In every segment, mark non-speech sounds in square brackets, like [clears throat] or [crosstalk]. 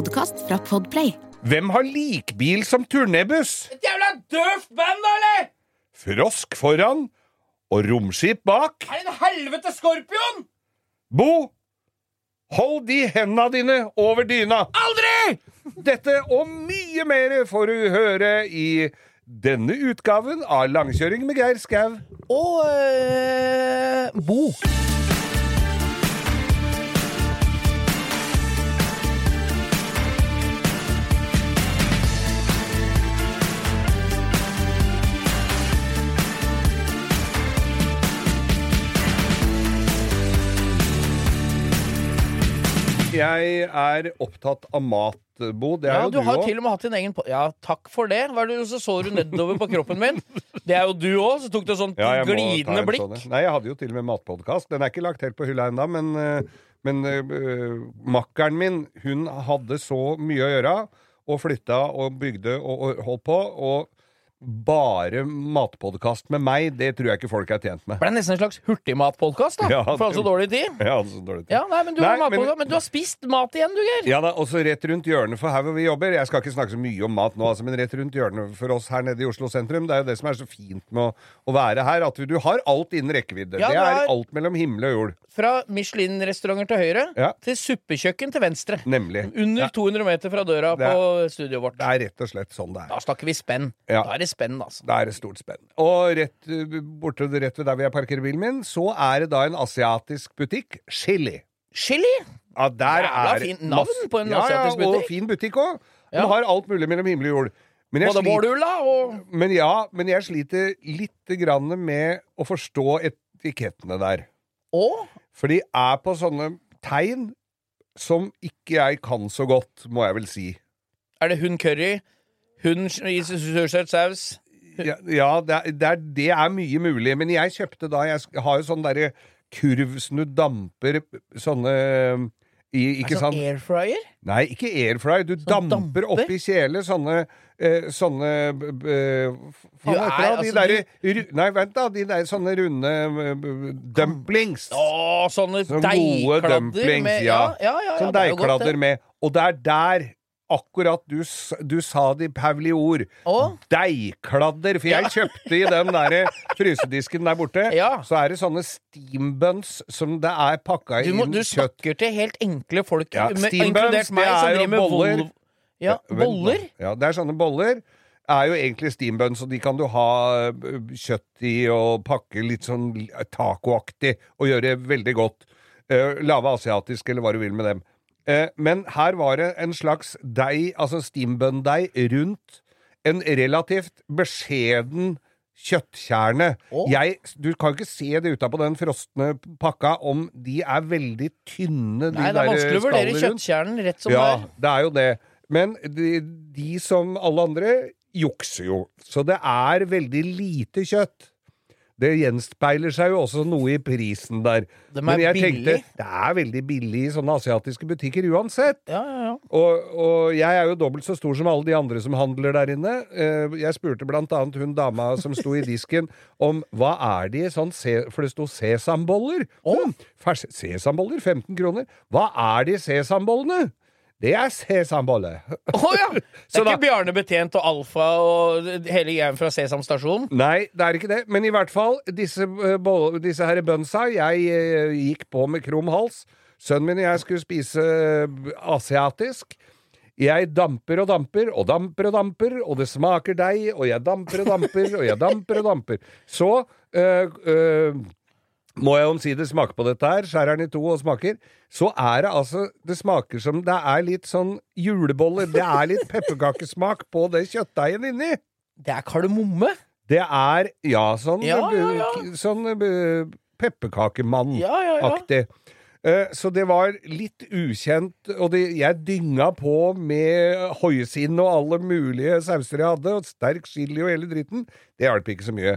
podkast fra Podplay. Hvem har likbil som turnébuss? Et jævla døvt band, da, eller? Frosk foran og romskip bak? Er det en helvete skorpion? Bo, hold de henda dine over dyna. Aldri! Dette og mye mer får du høre i denne utgaven av Langkjøring med Geir Skau. Og øh, Bo. Jeg er opptatt av mat, Bo. Det er Ja, jo du du har også. til og med hatt din egen po Ja, takk for det. Hva er det, så så du nedover på kroppen min. [laughs] Det er jo du òg. Så tok du et sånt Ja, glidende blikk. sånn. Nei, jeg hadde jo til og med matpodkast. Den er ikke lagt helt på hylla ennå, men, eh, men uh, makkeren min, hun hadde så mye å gjøre, og flytta og bygde og, og holdt på, og bare matpodkast med meg, det tror jeg ikke folk er tjent med. Det nesten en slags hurtigmatpodkast, da? [laughs] Ja, for altså dårlig tid? Ja, altså dårlig tid. Ja, nei, men du, Nei, har men- men... du har spist mat igjen, du, Geir. Ja da, også rett rundt hjørnet for her hvor vi jobber. Jeg skal ikke snakke så mye om mat nå, altså, men rett rundt hjørnet for oss her nede i Oslo sentrum. Det er jo det som er så fint med å, å være her, at du har alt innen rekkevidde. Ja, det er alt mellom himmel og jord. Fra Michelin-restauranter til høyre Ja. til suppekjøkken til venstre. Nemlig. Under Ja. 200 meter fra døra er- på studioet vårt. Det er rett og slett sånn det er. Da snakker vi spenn. Ja. Da er det spenn, altså. Da er det stort spenn. Og rett borte rett ved der hvor jeg parkerer bilen min, så er det da en asiatisk butikk. Chili. Chili! Ja, der Jævla er fint navn masse- på en ja, asiatisk Ja, og fin butikk òg. Ja. Den har alt mulig mellom himmel og jord. Men jeg, Både sliter, og men, ja, men jeg sliter litt grann med å forstå etikettene der. Og For de er på sånne tegn som ikke jeg kan så godt, må jeg vel si. er det hun curry? Hund i sursøt saus? Ja, ja det, er, det, er, det er mye mulig. Men jeg kjøpte da Jeg har jo sånn derre kurvsnudd damper Sånne i, Ikke Altså, sant? air fryer? Nei, ikke airfry. Du damper, damper? oppi kjele sånne eh, Sånne Du heter er- det? De altså, derre du... Nei, vent, da. De der sånne runde eh, dumplings. Å, sånne Sånne deigkladder med ja. ja, ja, ja, Sånn godt, deigkladder med. Og det er der akkurat du, du sa det i Pauli ord. Deigkladder. For jeg kjøpte i den der frysedisken der borte, Ja. så er det sånne steambuns som det er pakka inn kjøtt du snakker til helt enkle folk, Ja, med, inkludert meg, det som er driver med boller. Ja, boller? Ja, det er sånne boller. Er jo egentlig steambuns, og de kan du ha kjøtt i og pakke litt sånn tacoaktig og gjøre veldig godt. Uh, lave asiatisk, eller hva du vil med dem. Eh, men her var det en slags deig, altså steambun-deig, rundt en relativt beskjeden kjøttkjerne. Oh. Jeg, du kan ikke se det utapå den frosne pakka om de er veldig tynne, de Nei, det er vanskelig å vurdere kjøttkjernen rett som Ja, det er. det er jo det. Men de, de som alle andre jukser jo. Så det er veldig lite kjøtt. Det gjenspeiler seg jo også noe i prisen der. De er Men jeg billig. tenkte det er veldig billig i sånne asiatiske butikker uansett. Ja, ja, ja. Og, og jeg er jo dobbelt så stor som alle de andre som handler der inne. Eh, Jeg spurte blant annet hun dama som sto i disken [laughs] om hva er de sånn se, For det sto sesamboller. Oh. sesamboller, 15 kroner. Hva er de sesambollene? Det er sesambolle. Å ja! Det er [laughs] da- ikke Bjarne Betjent og Alfa og hele greia fra Sesam stasjon? Nei, det er ikke det. Men i hvert fall, disse, eh, disse her bønsa Jeg eh, gikk på med krum hals. Sønnen min og jeg skulle spise eh, asiatisk. Jeg damper og damper og damper og damper, og det smaker deig, og jeg damper og damper, og jeg damper og damper. Så øh, øh, må jeg omsider smake på dette her, skjærer den i to og smaker, så er det altså Det smaker som det er litt sånn juleboller. Det er litt pepperkakesmak på det kjøttdeigen inni. Det er kardemomme. Det er ja, sånn, Ja, ja, ja. sånn uh, pepperkakemann-aktig. Eh, Så det var litt ukjent, og det, jeg dynga på med hoiesinn og alle mulige sauser jeg hadde, og sterk chili og hele dritten. Det hjalp ikke så mye.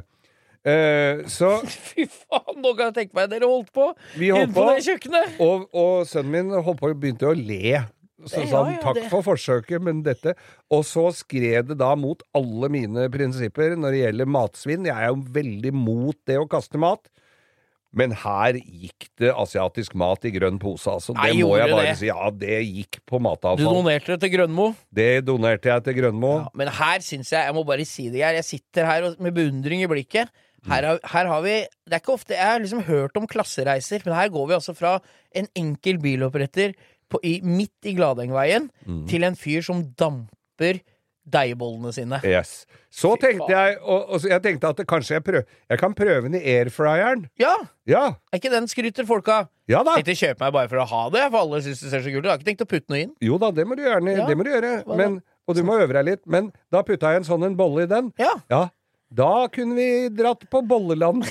Eh, Så [laughs] Fy faen, nå kan jeg tenke meg dere holdt på Vi holdt på det kjøkkenet. Og, og sønnen min holdt på begynte å le. Så sa han ja, takk det- for forsøket, men dette Og så skred det da mot alle mine prinsipper når det gjelder matsvinn. Jeg er jo veldig mot det å kaste mat. Men her gikk det asiatisk mat i grønn pose, altså. Det Nei, må jeg bare det? si. Ja, det gikk på matavfall. Du donerte det til Grønmo. Det donerte jeg til Grønmo. Ja, men her syns jeg Jeg må bare si det, Geir. Jeg sitter her med beundring i blikket. Her, har- her har vi Det er ikke ofte Jeg har liksom hørt om klassereiser, men her går vi altså fra en enkel biloppretter på, i, midt i Gladengveien til en fyr som damper deigbollene sine. Yes. Så tenkte jeg og, og jeg tenkte at kanskje jeg, prøv, jeg kan prøve den i airfryeren. Ja! Ja. Er ikke den skryter folk av? Ja da. Ikke kjøpe meg bare for å ha det, for alle syns det ser så kult ut. Jeg har ikke tenkt å putte noe inn. Jo da, det må du gjerne Ja. det må du gjøre. Men, og du må øve deg litt. Men da putta jeg en sånn en bolle i den. Ja, Ja, da kunne vi dratt på bolleland.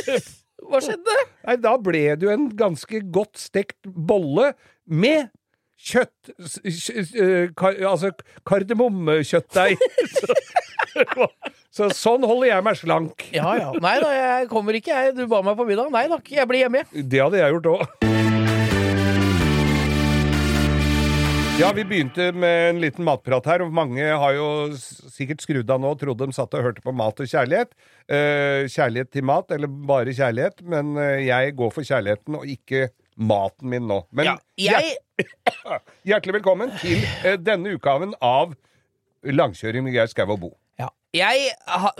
[laughs] hva skjedde? Nei, da ble det jo en ganske godt stekt bolle med kjøtt eh, kar, Altså kardemommekjøttdeig. [laughs] så, så sånn holder jeg meg slank. Ja ja. Nei da, jeg kommer ikke, jeg. Du ba meg på middag. Nei da, jeg blir hjemme. Det hadde jeg gjort òg. Ja, vi begynte med en liten matprat her, og mange har jo sikkert skrudd av nå og trodde de satt og hørte på mat og kjærlighet. Eh, kjærlighet til mat, eller bare kjærlighet, men eh, jeg går for kjærligheten og ikke maten min nå. Men Ja, jeg hjert- [coughs] hjertelig velkommen til eh, denne utgaven av Langkjøring med Geir Skau og Bo. Ja. Jeg ha,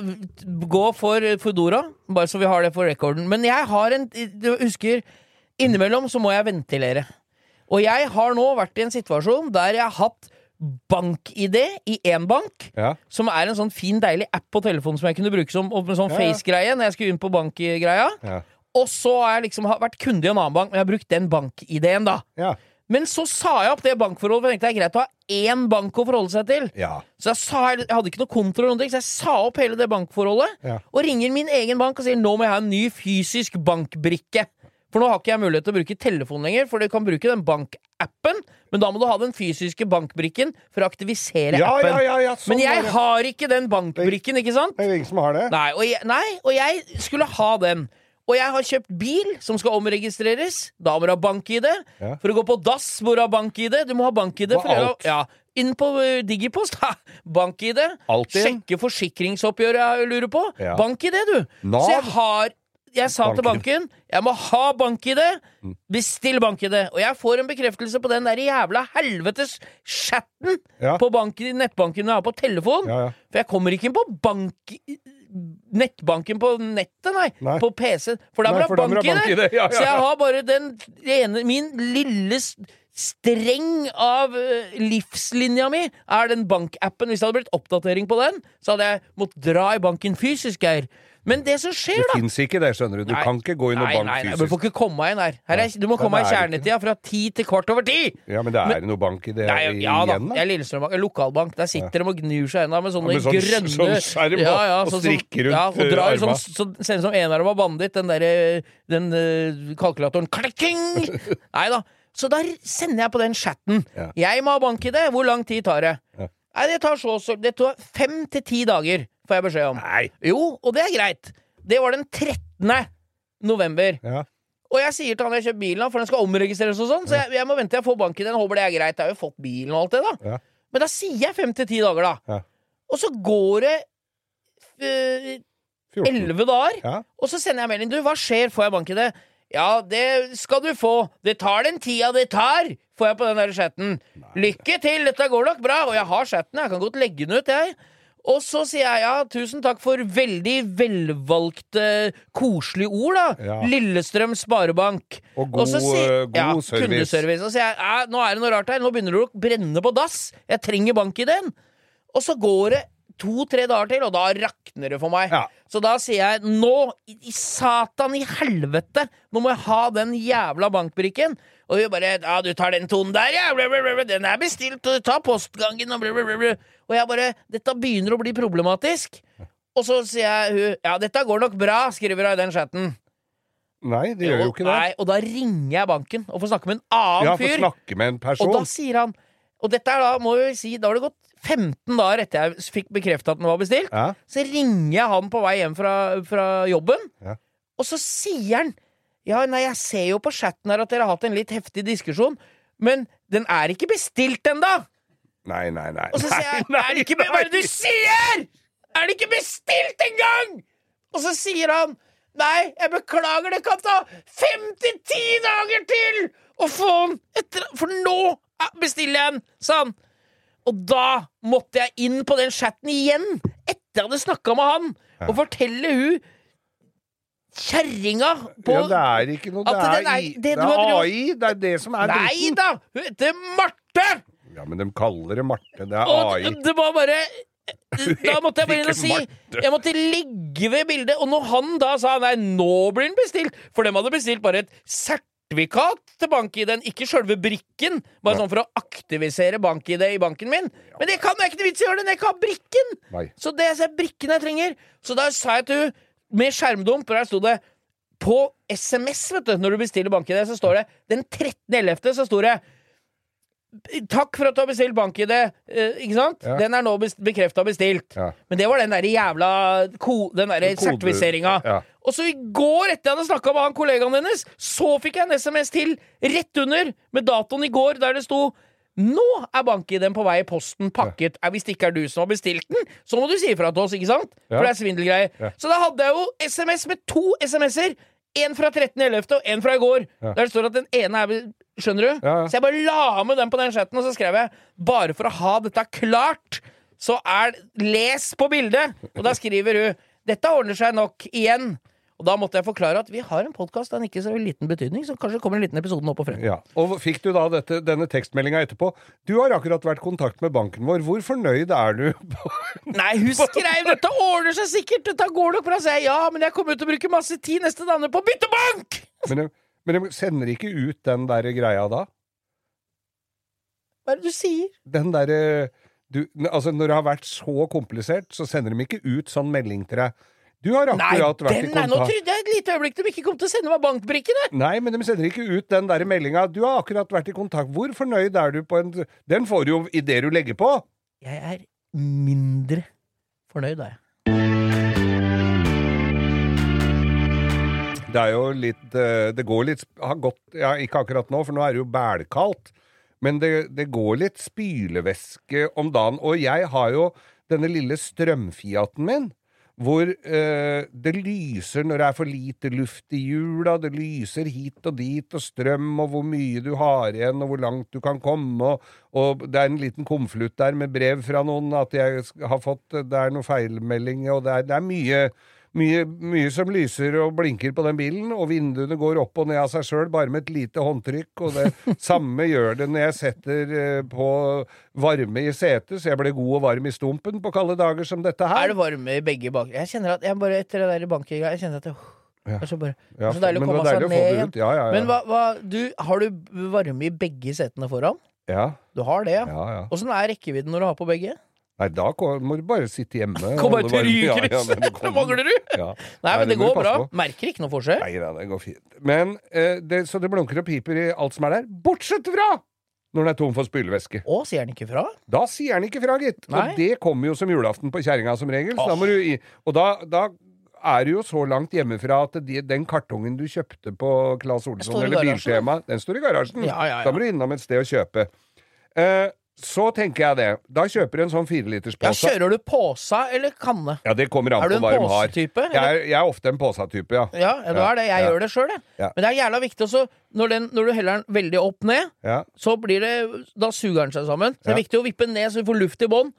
går for Foodora, bare så vi har det for rekorden. Men jeg har en Du husker, innimellom så må jeg ventilere. Og jeg har nå vært i en situasjon der jeg har hatt bank-ID i én bank, Ja. som er en sånn fin, deilig app på telefonen som jeg kunne bruke som sånn Ja, face-greie når jeg skulle inn på bank-greia. Ja. Og så har jeg liksom vært kunde i en annen bank, men jeg har brukt den bank-ID-en, da. Ja. Men så sa jeg opp det bankforholdet, for jeg tenkte det er greit å ha én bank å forholde seg til. ja. Så jeg, sa, jeg hadde ikke noe konto, eller noen ting, så jeg sa opp hele det bankforholdet. Ja. Og ringer min egen bank og sier nå må jeg ha en ny fysisk bankbrikke. For nå har ikke jeg mulighet til å bruke telefon lenger, for du kan bruke den bankappen, men da må du ha den fysiske bankbrikken for å aktivisere Ja, appen. ja, ja, ja, sånn men jeg har ikke den bankbrikken, ikke sant? Det er ingen som har det. Nei og, jeg, nei, og jeg skulle ha den. Og jeg har kjøpt bil som skal omregistreres. Da må du ha bank-ID. For å gå på dass må du ha bank-ID. Du må ha bank-ID. For å- Ja, Inn på uh, Digipost, ha! Bank-ID. Sjekke forsikringsoppgjøret jeg lurer på. Ja. Bank-ID, du. Nav. Så jeg har jeg sa til Bank-ID. banken jeg må ha bank-ID. Mm. Bestill bank-ID. Og jeg får en bekreftelse på den der jævla helvetes chatten Ja. på banken, nettbanken jeg har på telefon. Ja, ja. For jeg kommer ikke inn på bank... Nettbanken på nettet, nei. Nei. På PC. For da må du ha bank bank-ID. Så jeg har bare den ene Min lille streng av eh, livslinja mi er den bankappen. Hvis det hadde blitt oppdatering på den, så hadde jeg måttet dra i banken fysisk, Geir. Men det som skjer, Det da fins ikke det, skjønner du. Du Nei. kan ikke gå inn og banke bank nei, nei, fysisk. Du får ikke komme inn her. her er, du må komme i det er kjernetida fra ti til kvart over ti! Ja, men det er jo noe bank i det Nei, ja igjen, da. Ja, er Lokalbank. Der sitter de og gnur seg ennå med sånne Ja, med sånn- grønne sånn skjerm og- og sånn- strikker rundt, ja, og drar eh, sånn, arma. så, ser det ut som enarma banditt, den derre Den uh, kalkulatoren Klikking! [laughs] Nei da. Så da sender jeg på den chatten. Ja. Jeg må ha bank i det. Hvor lang tid tar det? Ja. Nei, det tar så så Det tar fem til ti dager, får jeg beskjed om. Nei. Jo, og det er greit. Det var den 13. november. Ja. Og jeg sier til han jeg har kjøpt bilen for den skal omregistreres og sånn, så jeg, jeg må vente til jeg får bank i den. Håper det er greit. Jeg har jo fått bilen og alt det, da. Ja. Men da sier jeg fem til ti dager, da. Ja. Og så går det elleve øh, dager, Ja. og så sender jeg melding. Du, hva skjer? Får jeg bank i det? Ja, det skal du få. Det tar den tida det tar, får jeg på den der chatten. Lykke til, dette går nok bra. Og jeg har chatten, jeg kan godt legge den ut, jeg. Og så sier jeg ja, tusen takk for veldig velvalgte, koselige ord, da. Ja. Lillestrøm Sparebank. Og god, sier- eh, god ja, service. kundeservice. Og så sier jeg ja, nå er det noe rart her, nå begynner det å brenne på dass. Jeg trenger bank i den. Og så går det to-tre dager til, og da rakner det for meg. Ja. Så da sier jeg nå, i satan i helvete, nå må jeg ha den jævla bankbrikken. Og hun bare ja, du tar den tonen der, ja, bla, bla, bla, bla, den er bestilt, og ta postgangen, og bla, bla, bla, bla. Og jeg bare dette begynner å bli problematisk. Og så sier jeg hun ja, dette går nok bra, skriver hun i den chatten. Nei, det gjør jo ikke det. Nei, og da ringer jeg banken og får snakke med en annen Ja, fyr. med en Og da sier han Og dette er da, må vi si, da har det gått 15 dager etter jeg fikk bekrefta at den var bestilt. Ja. Så ringer jeg han på vei hjem fra, fra jobben, Ja. og så sier han Ja, nei, jeg ser jo på chatten her at dere har hatt en litt heftig diskusjon, men den er ikke bestilt ennå! Nei, nei, nei. Og så sier jeg Nei, Er det ikke, nei, Hva er det du sier?! Er det ikke bestilt engang?! Og så sier han Nei, jeg beklager, det kan ta fem til ti dager til å få den etter For nå bestiller jeg den, sa han. Og da måtte jeg inn på den chatten igjen, etter jeg hadde snakka med han, og fortelle hun kjerringa på Ja, det er ikke noe Det er, er- det det er AI. Det er det som er Nei dritten. da! Hun heter Marte! Ja, men de kaller det Marte. Det er Og AI. det- var bare [laughs] Da måtte jeg bare inn og si Marte. Jeg måtte ligge ved bildet. Og når han da sa nei, nå blir den bestilt For de hadde bestilt bare et sertifikat til bank-ID-en, ikke sjølve brikken. Bare sånn for å aktivisere bank-ID i banken min. Men det kan jeg ikke vits i å gjøre det når jeg ikke har brikken! Nei. Så det er brikken jeg trenger. Så da sa jeg til hun med skjermdump, og der sto det på SMS, vet du, når du bestiller bank-ID, så står det den 13.11. så står det Takk for at du har bestilt bank-ID. Eh, ikke sant? Ja. Den er nå bekrefta bestilt. Ja. Men det var den derre jævla ko Den derre sertifiseringa. ja. Og så i går, etter jeg hadde snakka med han kollegaen hennes, så fikk jeg en SMS til rett under, med datoen i går, der det sto nå er bank-ID-en på vei i posten pakket. Ja. Hvis det ikke er du som har bestilt den, så må du si ifra til oss, ikke sant? For det er svindelgreier. Så da hadde jeg jo SMS med to SMS-er. En fra 13.11. og en fra i går. Ja. Der det står at den ene er Skjønner du? Ja, ja. Så jeg bare la med den på den chatten, og så skrev jeg bare for å ha dette klart, så er Les på bildet! Og da skriver hun dette ordner seg nok igjen. Og da måtte jeg forklare at vi har en podkast av ikke så liten betydning, så kanskje kommer en liten episode nå på fredag. Ja. Og fikk du da dette, denne tekstmeldinga etterpå? Du har akkurat vært i kontakt med banken vår. Hvor fornøyd er du? [laughs] Nei, hun skrev 'dette ordner seg sikkert', dette går nok bra. Så jeg ja, men jeg kommer ut til å bruke masse tid neste dager på å bytte bank! [laughs] Men men de sender ikke ut den der greia da? Hva er det du sier? Den derre du, altså Når det har vært så komplisert, så sender de ikke ut sånn melding til deg. Du har Nei, akkurat vært i den er, nå trodde jeg et lite øyeblikk de ikke kom til å sende meg bankbrikkene! Nei, men de sender ikke ut den der meldinga. Du har akkurat vært i kontakt. Hvor fornøyd er du på en Den får du jo idet du legger på. Jeg er mindre fornøyd, er jeg. Det er jo litt eh, Det går litt har gått, Ja, ikke akkurat nå, for nå er det jo bælkaldt. Men det, det går litt spylevæske om dagen. Og jeg har jo denne lille strømfiaten min. Hvor eh, det lyser når det er for lite luft i hjula, det lyser hit og dit, og strøm, og hvor mye du har igjen, og hvor langt du kan komme, og, og det er en liten konvolutt der med brev fra noen, at jeg har fått Det er noe feilmelding, og det er, det er mye, mye, mye som lyser og blinker på den bilen, og vinduene går opp og ned av seg sjøl, bare med et lite håndtrykk, og det [laughs] samme gjør det når jeg setter eh, på varme i setet, så jeg blir god og varm i stumpen på kalde dager som dette her. Er det varme i begge bak... Jeg kjenner at jeg bare etter det der bankgreia Jeg kjenner at det, Ja. det er så bare Ja, så deilig å komme seg ned igjen. Ja, ja, ja. Men hva, hva du, har du varme i begge setene foran? Ja, Du har det, ja? ja, ja. Åssen er rekkevidden når du har på begge? Nei, da må du bare sitte hjemme. [laughs] Kommer til varme. Ja, ja, det Det mangler du! Ja. Nei, men det må går bra. på. Merker ikke noe forskjell. Nei da, det går fint. Men eh, det, Så det blunker og piper i alt som er der, bortsett fra når den er tom for spylevæske. Å, sier han ikke fra? Da sier han ikke fra, gitt. Nei. Og det kommer jo som julaften på kjerringa som regel. Så da må du i, og da, da er du jo så langt hjemmefra at de, den kartongen du kjøpte på Claes Olsson eller Biltema, den står i garasjen. Ja, ja, ja. Da må du innom et sted og kjøpe. Eh, så tenker jeg det. Da kjøper du en sånn Ja, fireliterspose. Kjører du påsa eller kanne? Ja, det kommer an Er du på en hva de har. påsetype? Jeg er, jeg er ofte en påsatype, ja. Ja, ja, du Ja, er det. Jeg ja. gjør det sjøl, jeg. Ja. Men det er jævla viktig også når, den, når du heller den veldig opp ned, ja. så blir det Da suger den seg sammen. Så det er viktig å vippe den ned så du får luft i bånn.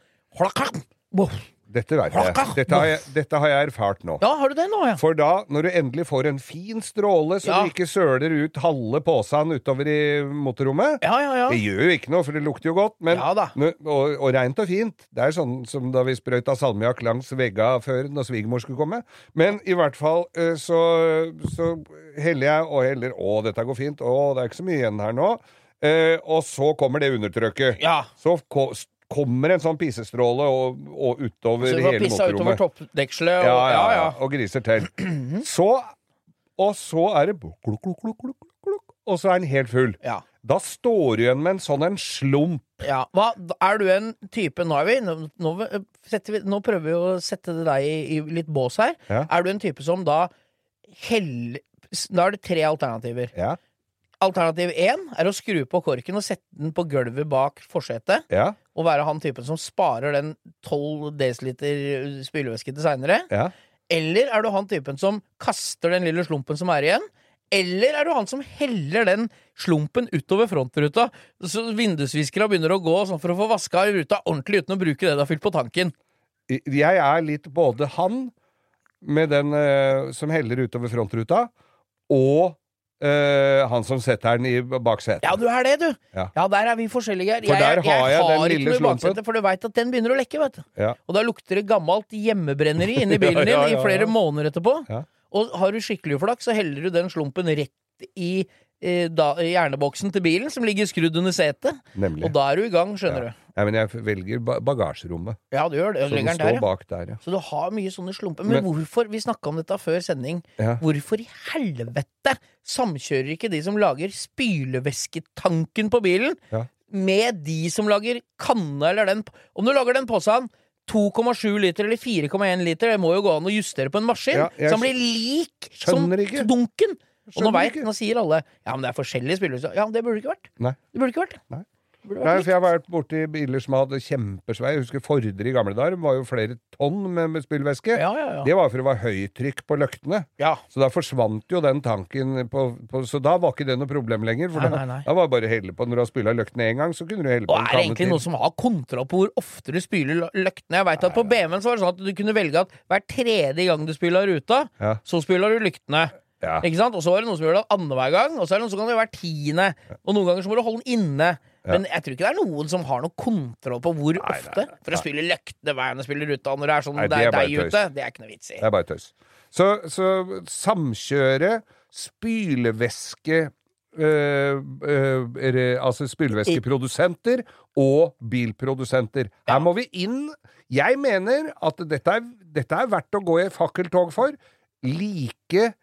Dette vet jeg. Dette har jeg, dette har jeg erfart nå. Ja, har du det nå, ja? For da, når du endelig får en fin stråle, så Ja. du ikke søler ut halve posen utover i motorrommet Ja, ja, ja. Det gjør jo ikke noe, for det lukter jo godt, men, Ja da. Og, og reint og fint. Det er sånn som da vi sprøyta salmiakk langs vegga før når svigermor skulle komme. Men i hvert fall eh, så, så heller jeg og heller Å, dette går fint. Å, det er ikke så mye igjen her nå. Eh, og så kommer det undertrykket. Ja. Så kommer en sånn pisestråle og, og utover Så får hele motorrommet. utover toppdekselet og Ja, ja, ja, ja. og griser til. [clears throat] Så og så er det kluk, kluk, kluk, og så er den helt full. Ja. Da står du igjen med en sånn en slump. Ja, hva, Er du en type Nå, vi, nå, nå, vi, nå prøver vi å sette deg i, i litt bås her. Ja. Er du en type som da heller Da er det tre alternativer. Ja, Alternativ én er å skru på korken og sette den på gulvet bak forsetet. ja, Og være han typen som sparer den 12 dl spylevæske til seinere. ja. Eller er du han typen som kaster den lille slumpen som er igjen? Eller er du han som heller den slumpen utover frontruta, så vindusviskera begynner å gå sånn for å få vaska ruta ordentlig uten å bruke det du har fylt på tanken? Jeg er litt både han, med den eh, som heller utover frontruta, og eh, han som setter den i baksetet. Ja, du er det, du! Ja. Ja, der er vi forskjellige. For der har jeg den har lille noe i slumpen. For du veit at den begynner å lekke, vet du. Ja. Og da lukter det gammelt hjemmebrenneri inni [laughs] bilen din Ja, i flere måneder etterpå. Ja. Og har du skikkelig flaks, så heller du den slumpen rett i da, hjerneboksen til bilen, som ligger skrudd under setet. Nemlig. Og da er du i gang, skjønner du. Ja, men jeg velger bagasjerommet. Ja, du gjør det. Så den står der, ja. bak der, ja. Så du har mye sånne slumper. Men, Men- hvorfor Vi snakka om dette før sending. Ja. Hvorfor i helvete samkjører ikke de som lager spylevæsketanken på bilen, Ja. med de som lager kanne eller den Om du lager den posen 2,7 liter eller 4,1 liter, det må jo gå an å justere på en maskin, Ja, så den blir lik som ikke. dunken. Og nå, vet, nå sier alle Ja, men det er forskjellige spillere. Ja, men det burde det ikke vært. Nei. Det burde ikke vært. Nei. Nei, for jeg har vært borti biler som hadde kjempesvei. Jeg husker Fordre i gamle dager var jo flere tonn med, med spylevæske. Ja, ja, ja. Det var for det var høytrykk på løktene. ja. Så da forsvant jo den tanken på, på Så da var ikke det noe problem lenger. For Nei, da, nei, nei. da var det bare å helle på når du har spyla løktene én gang, så kunne du helle på Og er det egentlig noen som har kontroll på hvor ofte du spyler løktene? Jeg vet at På BMW-en så var det sånn at du kunne velge at hver tredje gang du spyla ruta, Ja. så spyla du lyktene. Ja. Ikke sant? Og så var det noen som gjør det annenhver gang, og så er det noen som kan gjøre hver tiende. Og noen ganger så må du holde den inne. Men jeg tror ikke det er noen som har noe kontroll på hvor Nei, nei, ofte. nei. For å spille løktene hver du ruta, når det er sånn Nei, det det er er deg ute, det er ikke noe vits i. Det er bare tøys. Så, så samkjøre spylevæske øh, øh, er- altså spylevæskeprodusenter og bilprodusenter. Her må vi inn. Jeg mener at dette er, dette er verdt å gå i fakkeltog for. Like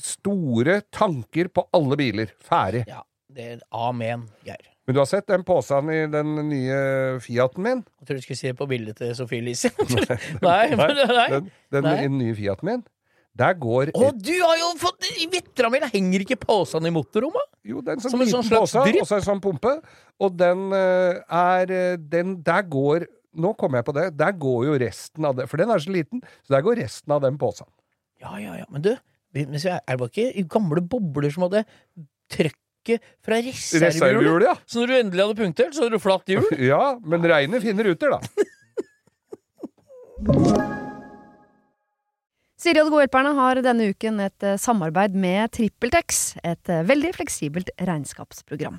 store tanker på alle biler. Ferdig. Ja, det er amen, Geir. Men du har sett den posen i den nye Fiaten min? Jeg tror du skulle si det på bildet til Sofie Elise. [laughs] nei, nei, [laughs] nei. Den, den Nei. nye Fiaten min. Der går Å, du har jo fått Vitramil! Henger ikke posen i motorrommet? Jo, det er en sånn Som en liten sånn slags pose, og så en sånn pumpe. Og den eh, er eh, Den Der går Nå kom jeg på det. Der går jo resten av det. For den er så liten, så der går resten av den posen. Ja, ja, ja. Men du, vi- så er det bare ikke gamle bobler som hadde trøkket fra reservehjulet? Reservehjul, ja. Så når du endelig hadde punktert, så hadde du flatt hjul? [laughs] Ja, men regnet finner ruter, da. [laughs] Siri og De gode hjelperne har denne uken et eh, samarbeid med TrippelTex, et eh, veldig fleksibelt regnskapsprogram.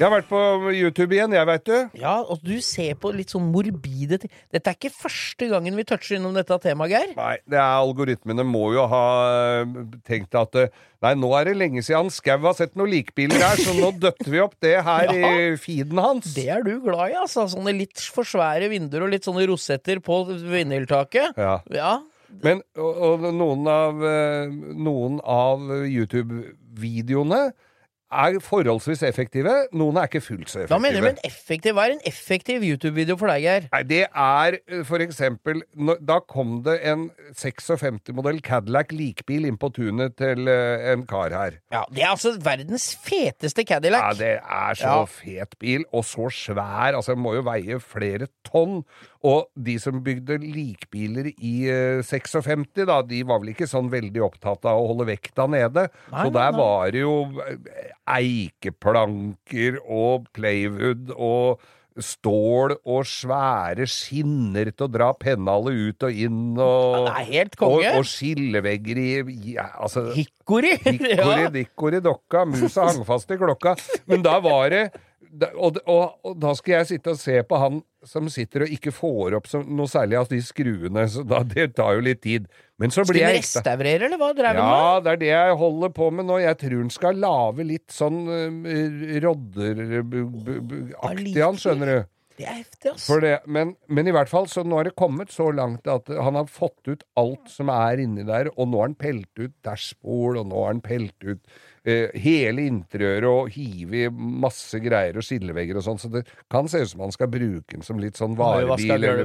Jeg har vært på YouTube igjen, jeg, veit du. Ja, og du ser på litt sånn morbide ting. Dette er ikke første gangen vi toucher innom dette temaet, Geir. Nei, det er algoritmene må jo ha eh, tenkt at eh, Nei, nå er det lenge siden Skau har sett noen likbiler her, så nå døtter vi opp det her [laughs] Ja. i feeden hans. Det er du glad i, altså. Sånne litt for svære vinduer og litt sånne rosetter på vinyltaket. Ja. Ja. Men og, og noen av, eh, noen av YouTube-videoene er forholdsvis effektive. Noen er ikke fullt så effektive. Hva mener du med en effektiv Hva er en effektiv YouTube-video for deg, Geir? Nei, det er for eksempel Da kom det en 56-modell Cadillac likbil inn på tunet til en kar her. Ja, Det er altså verdens feteste Cadillac. Ja, det er så Ja. fet bil, og så svær. Altså, den må jo veie flere tonn. Og de som bygde likbiler i uh, 56, da, de var vel ikke sånn veldig opptatt av å holde vekta nede. Nei, så der nei. var det jo eh, eikeplanker og playwood og stål og svære skinner til å dra pennalet ut og inn, og, helt og, konge. og skillevegger i ja, altså, Hikkory. Hikkory [laughs] Ja. dikkori, dokka, musa hang fast i klokka. Men da var det og, og, og da skal jeg sitte og se på han som sitter og ikke får opp noe særlig av de skruene, så da, det tar jo litt tid. Men så blir jeg ekstra restaurere, eller hva drev ja, med? Ja, det er det jeg holder på med nå. Jeg tror han skal lage litt sånn uh, rodderaktig, han, skjønner du. Det er heftig, ass. For det, men, men i hvert fall, så nå har det kommet så langt at han har fått ut alt som er inni der, og nå har han pelt ut dashbord, og nå har han pelt ut eh, hele interiøret og hive i masse greier og skillevegger og sånn, så det kan se ut som han skal bruke den som litt sånn varebil. eller-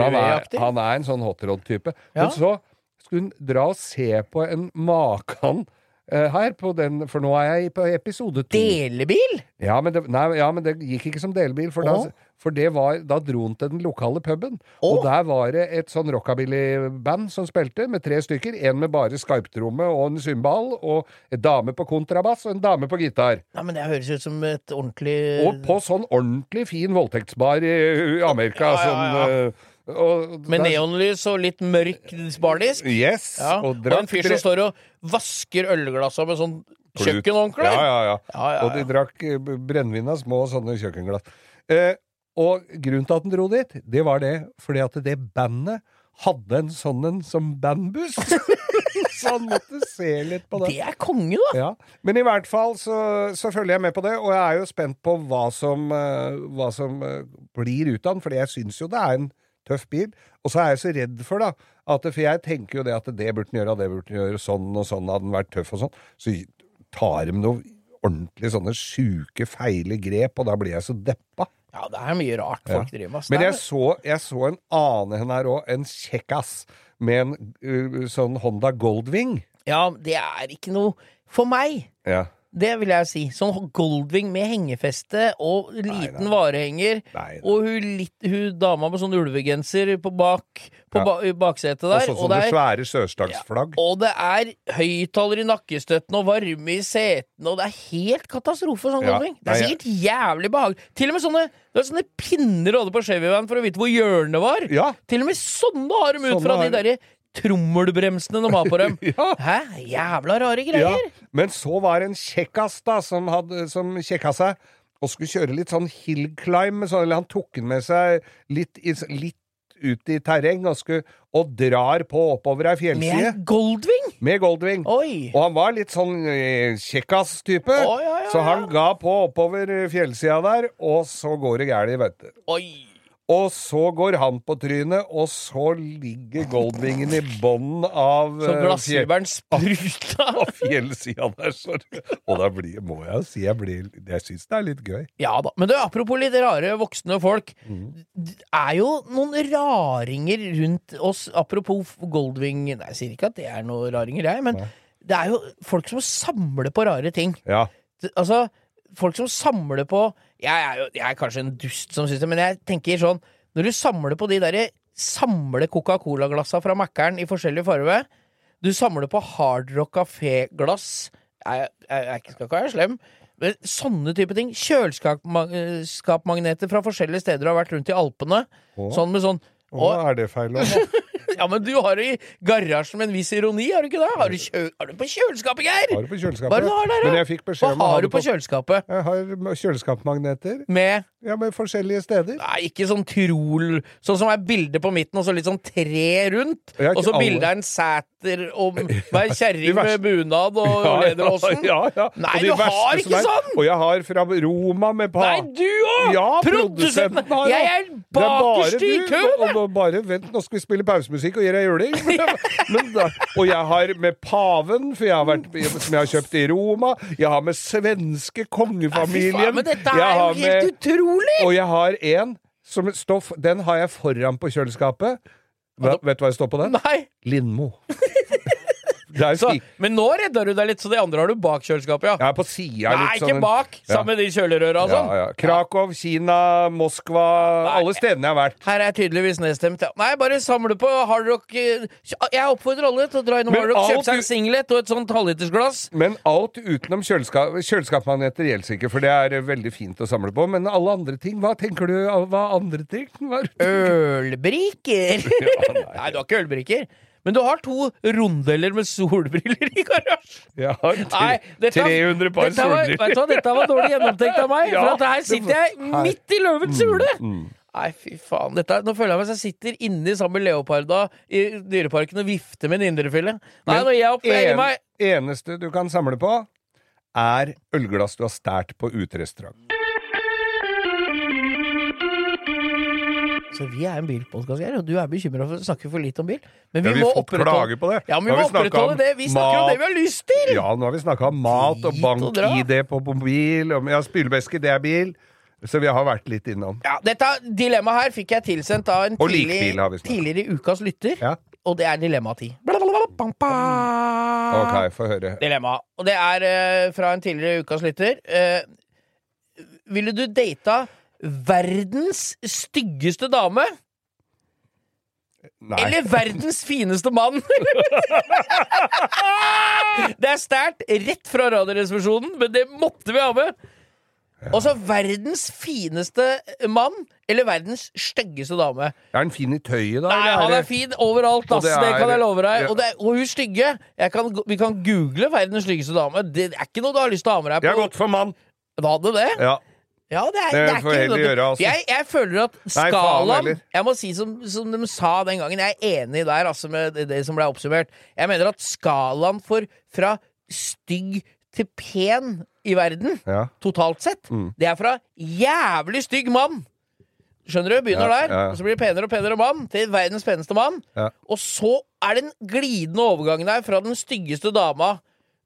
han, er, han er en sånn hotrod-type. Men så skulle hun dra og se på en makan eh, her, på den, for nå er jeg på episode to. Delebil? Ja, men det, nei, ja, men det gikk ikke som delebil, for, da, for det var, da dro han til den lokale puben. Å? Og der var det et sånn rockabilly-band som spilte, med tre stykker. En med bare skarptromme og en cymbal, og en dame på kontrabass og en dame på gitar. Ja, men Det høres ut som et ordentlig Og på sånn ordentlig fin voldtektsbar i, i Amerika. Ja, ja, ja. Sånn, eh, og, Med neonlys og litt mørk bardisk? Yes. Ja. Og Og, en fyr som står og vasker ølglassa med sånn kjøkkenhåndkle? Ja, ja, ja. Og de drakk eh, brennevin av små sånne kjøkkenglass. Eh, og grunnen til at han dro dit, det var det fordi at det bandet hadde en sånn en som bandbuss. [laughs] så han måtte se litt på det. Det er konge, da! Ja. Men i hvert fall så, så følger jeg med på det, og jeg er jo spent på hva som, eh, hva som eh, blir ut av den, fordi jeg syns jo det er en tøff bil. Og så er jeg så redd for, da, at For jeg tenker jo det at det burde den gjøre, og det burde den gjøre, sånn og sånn hadde den vært tøff og sånn. Så tar de noe ordentlig sånne sjuke, feile grep, og da blir jeg så deppa. Ja, det er mye rart folk driver med. Men jeg så, jeg så en annen her òg, en kjekkas med en uh, sånn Honda Goldwing. Ja, det er ikke noe for meg. Ja. Det vil jeg si. Sånn Goldwing med hengefeste og liten nei. varehenger. Nei, nei. Og hun, litt, hun dama med sånn ulvegenser på bak På Ja. ba, baksetet Og der. sånn Og som det det er svære sørstagsflagg. Og det er høyttaler i nakkestøtten og varme i setene, og det er helt katastrofe. sånn Ja. Goldwing. Det er Nei, sikkert jævlig behagelig. Til og med sånne, sånne pinner du hadde på Chevyvan for å vite hvor hjørnet var. Ja. Til og med sånne har de ut Sånne fra de. derre trommelbremsene de har på dem. [laughs] Ja. Hæ? Jævla rare Ja, greier. men så var det en kjekkas da, som, hadde, som kjekka seg og skulle kjøre litt sånn hill climb. Sånn, eller han tok den med seg litt, litt ut i terreng og, skulle, og drar på oppover ei fjellside Med Goldwing? med Goldwing. Oi. Og han var litt sånn eh, kjekkas-type, ja, ja, så han ga på oppover fjellsida der, og så går det galt, vet du. Oi. Og så går han på trynet, og så ligger Goldwingen i bånden av Så eh, glassfiberen spruta. av [laughs] fjellsida der, så Og da blir, må jeg jo si jeg, blir, jeg syns det er litt gøy. Ja da. Men du, apropos litt rare voksne folk. Mm. Det er jo noen raringer rundt oss. Apropos Goldwing Nei, jeg sier ikke at det er noen raringer, jeg, men det er jo folk som samler på rare ting. Ja. Altså, folk som samler på Jeg er jo jeg er kanskje en dust som syns det, men jeg tenker sånn Når du samler på de derre Samle Coca-Cola-glassa fra Mækkern i forskjellig farge Du samler på Hard Rock Café-glass Jeg, jeg, jeg skal ikke være slem men sånne type ting. Kjøleskapmagneter fra forskjellige steder du har vært rundt i Alpene. Å. Sånn med sånn Hva er det feil? [laughs] Ja, men du har det i garasjen med en viss ironi, har du ikke det? Har du, kjø har du på kjøleskapet, Geir? Har du på kjøleskapet? Hva er du har der. Men jeg fikk Hva beskjed om å har du på kjøleskapet? Jeg har kjøleskapsmagneter. Med Ja, med forskjellige steder. Nei, ikke sånn trol Sånn som er bilde på midten, og så litt sånn tre rundt. Og så bildet bilde av en sæter og [laughs] ei kjerring med bunad og Ja, [laughs] lederåsen. Ja, ja. Nei, Og du har ikke er- sånn! Og jeg har fra Roma med pa... Nei, du òg! Ja, Produsenten! har det. Jeg er er bakerst i køen! Nå bare vent, nå skal vi spille pausemusikk og gi deg juling. [laughs] Og jeg har med paven, for jeg har vært, som jeg har kjøpt i Roma. Jeg har med svenske kongefamilien. men dette er jo har helt utrolig! Og jeg har en som stoff Den har jeg foran på kjøleskapet. Vet du hva jeg står på den? Nei. Lindmo. [laughs] Er Så, men nå redda du deg litt, så de andre har du bak kjøleskapet, ja. Jeg er på sida. Nei, ikke bak! Sammen med de kjølerøra og Ja, sånn. ja. Krakow, Kina, Moskva Alle stedene jeg har vært. Her er tydeligvis nedstemt. Ja. Nei, bare samle på hardrock Rock Jeg oppfordrer alle til å dra innom Men hardrock, kjøpe seg du- en singlet og et sånt halvlitersglass. Men alt utenom kjøleskap, kjøleskapsmagneter gjelder ikke, for det er eh, veldig fint å samle på. Men alle andre ting, hva tenker du hva andre ting? Hva er det? Ølbriker! [laughs] nei. du har ikke ølbriker. Men du har to rondeller med solbriller i garasjen. Jeg har Nei, dette, 300 par dette var, solbriller. vet du hva, dette var dårlig gjennomtenkt av meg. For her sitter jeg midt i løvens hule! Mm. Nei, fy faen. Dette, nå føler jeg meg som jeg sitter inni sammen med leoparda i Dyreparken og vifter med en indrefille. Nei, nå gir jeg opp. Jeg gir en, meg. eneste du kan samle på, er ølglass du har stært på uterestaurant. Så vi er en bilpodkast, og du er bekymra for å snakke for lite om bil. Men vi, Ja, vi må opprettholde på det. Ja, men vi må opprettholde det. Vi snakker om det vi har lyst til! Ja, nå har vi snakka om mat og bank-ID på mobil. og- Ja, spylevæske, det er bil. Så vi har vært litt innom. Ja, dette dilemmaet her fikk jeg tilsendt av en tidlig, tidligere ukas lytter, Ja. og det er dilemma 10. Ok, få høre. Dilemma. Og det er uh, fra en tidligere ukas lytter. Uh, ville du data verdens styggeste dame? Nei. Eller verdens fineste mann? [laughs] det er sterkt rett fra Radioresepsjonen, men det måtte vi ha med. Og så verdens fineste mann eller verdens styggeste dame. Er han fin i tøyet, da? Nei, han er fin overalt, ass. det Det, er- kan jeg love deg. ja. Og, det er, og hun stygge kan, Vi kan google verdens styggeste dame. Det er ikke noe du har lyst til å ha med deg på. Jeg har gått for mann. Du hadde det? Ja. Ja, det er, Det er får heller gjøre, altså. jeg, jeg føler at skalaen. Jeg må si som, som de sa den gangen, jeg er enig der altså med det, det som ble oppsummert. Jeg mener at skalaen for fra stygg til pen i verden, ja. totalt sett, Mm. det er fra jævlig stygg mann. Skjønner du? Begynner Ja, der. ja. Og så blir det penere og penere mann til verdens peneste mann. Og så er det en glidende overgang der fra den styggeste dama.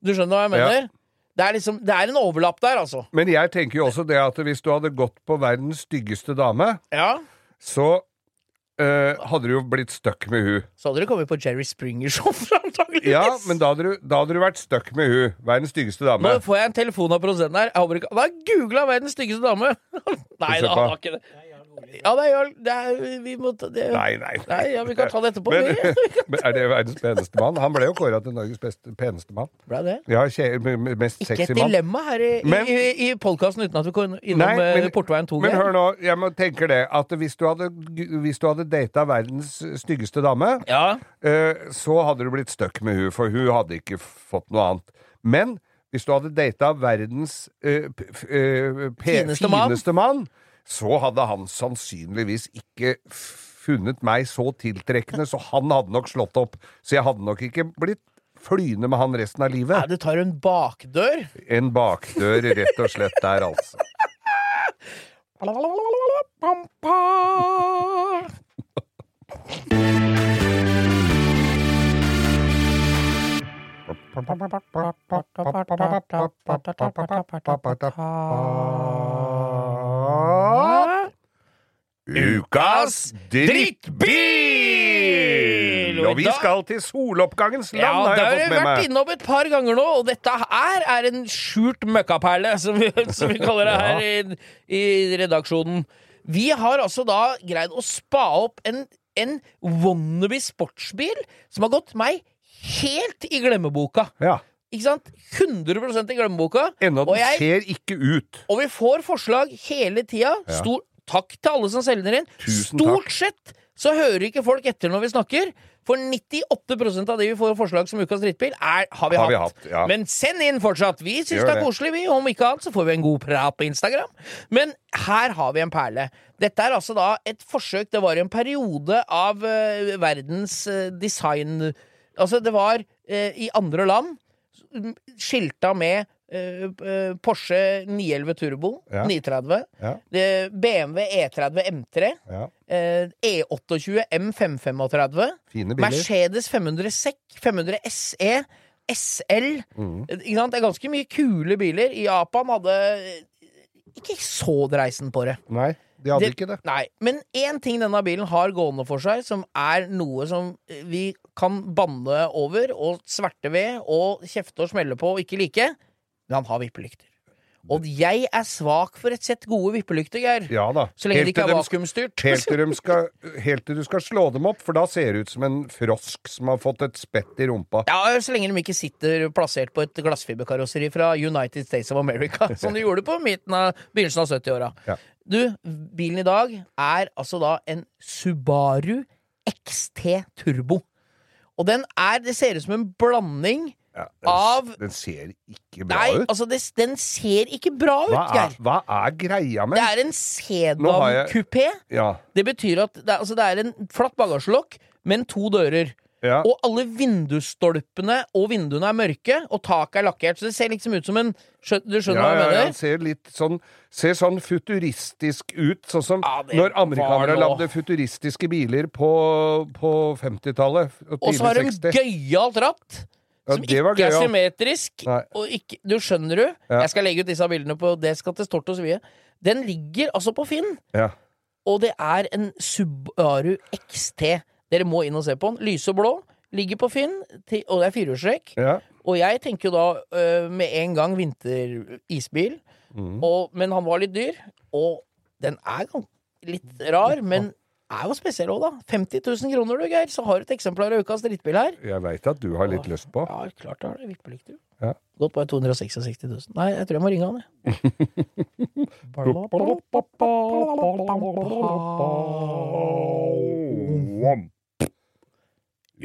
Du skjønner hva jeg mener? Det er liksom, det er en overlapp der, altså. Men jeg tenker jo også det at hvis du hadde gått på verdens styggeste dame, Ja. så eh, hadde du jo blitt stuck med hun. Så hadde du kommet på Jerry Springer Show, [laughs] antakeligvis. Ja, men da hadde du, da hadde du vært stuck med hun. Verdens styggeste dame. Nå får jeg en telefon av produsenten her. Jeg håper ikke Han har googla verdens styggeste dame! [laughs] Nei, da, han har ikke det. Ja. Det er, vi må ta det. Nei, nei. Nei, ja, vi kan ta det etterpå. Men, [laughs] men er det verdens peneste mann? Han ble jo kåra til Norges beste, peneste mann. Ble det? Ja, mest Ikke et dilemma her i, Men- i, i, i podkasten uten at vi kom innom Nei, eh, men- Portveien 2. Men hør nå, jeg må tenke det at hvis du hadde, hvis du hadde data verdens styggeste dame, Ja. eh, så hadde du blitt stuck med hun, for hun hadde ikke fått noe annet. Men hvis du hadde data verdens eh, p- f- eh, pe- Fineste mann. fineste mann, så hadde han sannsynligvis ikke funnet meg så tiltrekkende, så han hadde nok slått opp. Så jeg hadde nok ikke blitt flyende med han resten av Nei, livet. du tar en bakdør. En bakdør rett og slett der, altså. [laughs] [laughs] [laughs] Ukas drittbil! Og vi skal til soloppgangens land, Ja, har det jeg har fått vi med vært meg. innom et par ganger nå, og dette her er en skjult møkkaperle, som vi, som vi kaller det her i, i redaksjonen. Vi har altså da greid å spa opp en, en wannabe sportsbil som har gått meg helt i glemmeboka. Ja. Ikke sant? 100% i glemmeboka. Ennå den jeg- ser ikke ut. Og vi får forslag hele tida. Ja. Stor takk til alle som selger inn. Tusen Stort sett så hører ikke folk etter når vi snakker. For 98% av de vi får forslag som ukas drittbil, er, har vi Har vi hatt. hatt, ja. Men send inn fortsatt. Vi syns det er koselig, vi. Om ikke annet så får vi en god prat på Instagram. Men her har vi en perle. Dette er altså da et forsøk Det var en periode av uh, verdens uh, design Altså, det var uh, i andre land skilta med Porsche 911 Turbo Ja. 930, Ja. BMW E30 M3, Ja. eh, E28 M535, Fine. Mercedes 500 SEC, 500 SE, SL Mm. ikke sant? Det er ganske mye kule biler. I Japan hadde ikke så dreisen på det. Nei, de hadde Det- ikke det. Nei, Men én ting denne bilen har gående for seg, som er noe som vi kan banne over og sverte ved og kjefte og smelle på og ikke like, han har vippelykter. Og jeg er svak for et sett gode vippelykter, Geir. Ja da. Så lenge det ikke er vakuumstyrt. [laughs] Helt til, skal, [laughs] helt til du skal slå dem opp, for da ser det ut som en frosk som har fått et spett i rumpa. Ja, Så lenge de ikke sitter plassert på et glassfiberkarosseri fra United States of America, [laughs] som de gjorde på av, begynnelsen av 70-åra. Ja. Du, bilen i dag er altså da en Subaru XT Turbo. Og den er Det ser ut som en blanding Ja, den, Av- den ser ikke bra Nei, ut. altså, det, den ser ikke bra ut, Geir. hva er greia med Det er en sedan-kupé. Ja. Det betyr at det altså, det er en flatt bagasjelokk, men to dører. ja. Og alle vindusstolpene og vinduene er mørke, og taket er lakkert. Så det ser liksom ut som en Du skjønner ja, hva jeg ja, ja, den ser litt sånn Ser sånn futuristisk ut, sånn som Ja, når amerikanere lagde futuristiske biler på, på 50-tallet. Og så har de gøyalt ratt. Ja, Som ikke gøy, er symmetrisk. Og ikke, du skjønner du? Ja. Jeg skal legge ut disse bildene på Det skal til Stort og Svie. Den ligger altså på Finn, Ja. og det er en Subaru XT. Dere må inn og se på den. Lyse blå. Ligger på Finn, til, og det er firehjulstrekk. ja. Og jeg tenker jo da øh, med en gang vinterisbil, Mm. men han var litt dyr. Og den er litt rar, men er jo spesiell òg, da. 50 000 kroner, du, Geir. Så har du et eksemplar av ukas drittbil her. Jeg veit at du har litt lyst på. Ja, klart det har det. Vippelykter. Ja. Gått på 266 000. Nei, jeg tror jeg må ringe han, jeg.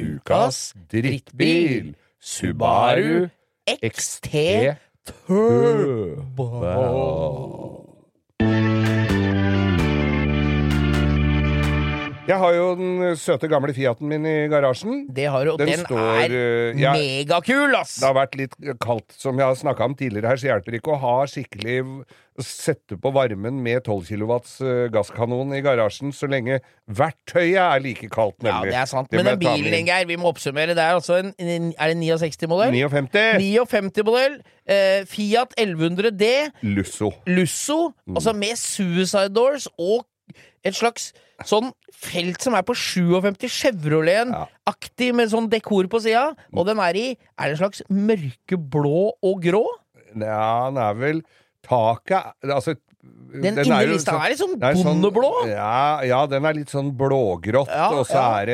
[laughs] Ukas drittbil. Subaru XT Turbo. Jeg har jo den søte gamle Fiaten min i garasjen. Det har du, og Den den, står, er ja, megakul, ass! Det har vært litt kaldt, som jeg har snakka om tidligere her, så hjelper det ikke å ha skikkelig Sette på varmen med 12 kilowatts eh, gasskanon i garasjen så lenge verktøyet er like kaldt, Ja, det er sant. Det Men den bilen. Geir, vi må oppsummere. Det er altså en, en Er det 69-modell? 59 59-modell. Eh, Fiat 1100D. Lusso. Lusso. Mm. Altså med suicide doors og et slags sånn felt som er på 57 Chevrolet-aktig, med sånn dekor på sida. Og den er i Er det en slags mørkeblå og grå? Ja, den er vel Taket Altså Den, inni jo lista sånn- er litt sånn er sånn- bondeblå. Ja, ja, den er litt sånn blågrått, Ja, og, så ja. er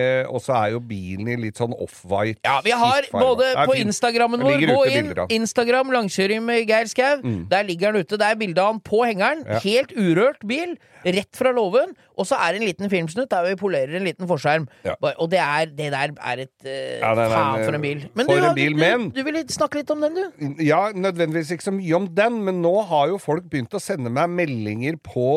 er jo bilen i litt sånn off-white. Ja, vi har både på. Instagrammen vår, gå inn. Instagram langkjøring med Geir Skau. Mm. Der ligger han ute. Det er bilde av han på hengeren. Helt urørt bil. Rett fra låven. Og så er det en liten filmsnutt der vi polerer en liten forskjerm. Ja. Og det, er, det der er et uh, Ja, nei, nei, Faen, for en bil. for du, en bil, du, men- du vil snakke litt om den, du? Ja, nødvendigvis ikke så mye om den, men nå har jo folk begynt å sende meg meldinger på,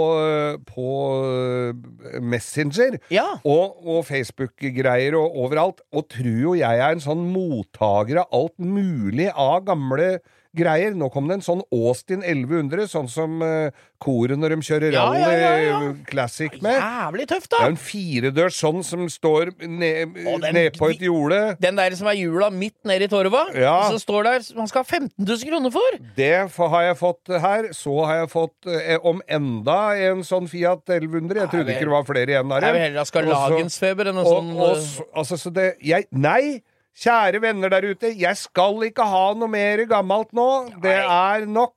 på eh, Messenger. Ja. Og, og Facebook-greier og overalt. Og tror jo jeg er en sånn mottaker av alt mulig av gamle greier. Nå kom det en sånn Austin 1100, sånn som uh, koret når de kjører Ja, rally ja, ja, ja. classic med. Jævlig tøft, Det er en firedørs sånn som står ned, ned på et jorde. Den der som er hjula midt nede i torva. Ja. Så står der Man skal ha 15 000 kroner for! Det har jeg fått her. Så har jeg fått eh, om enda en sånn Fiat 1100. Jeg trodde ikke det var flere igjen av Jeg vil heller ha skarlagensfeber enn en sånn og, og, altså, så det jeg, Nei! Kjære venner der ute, jeg skal ikke ha noe mer gammelt nå. Det er nok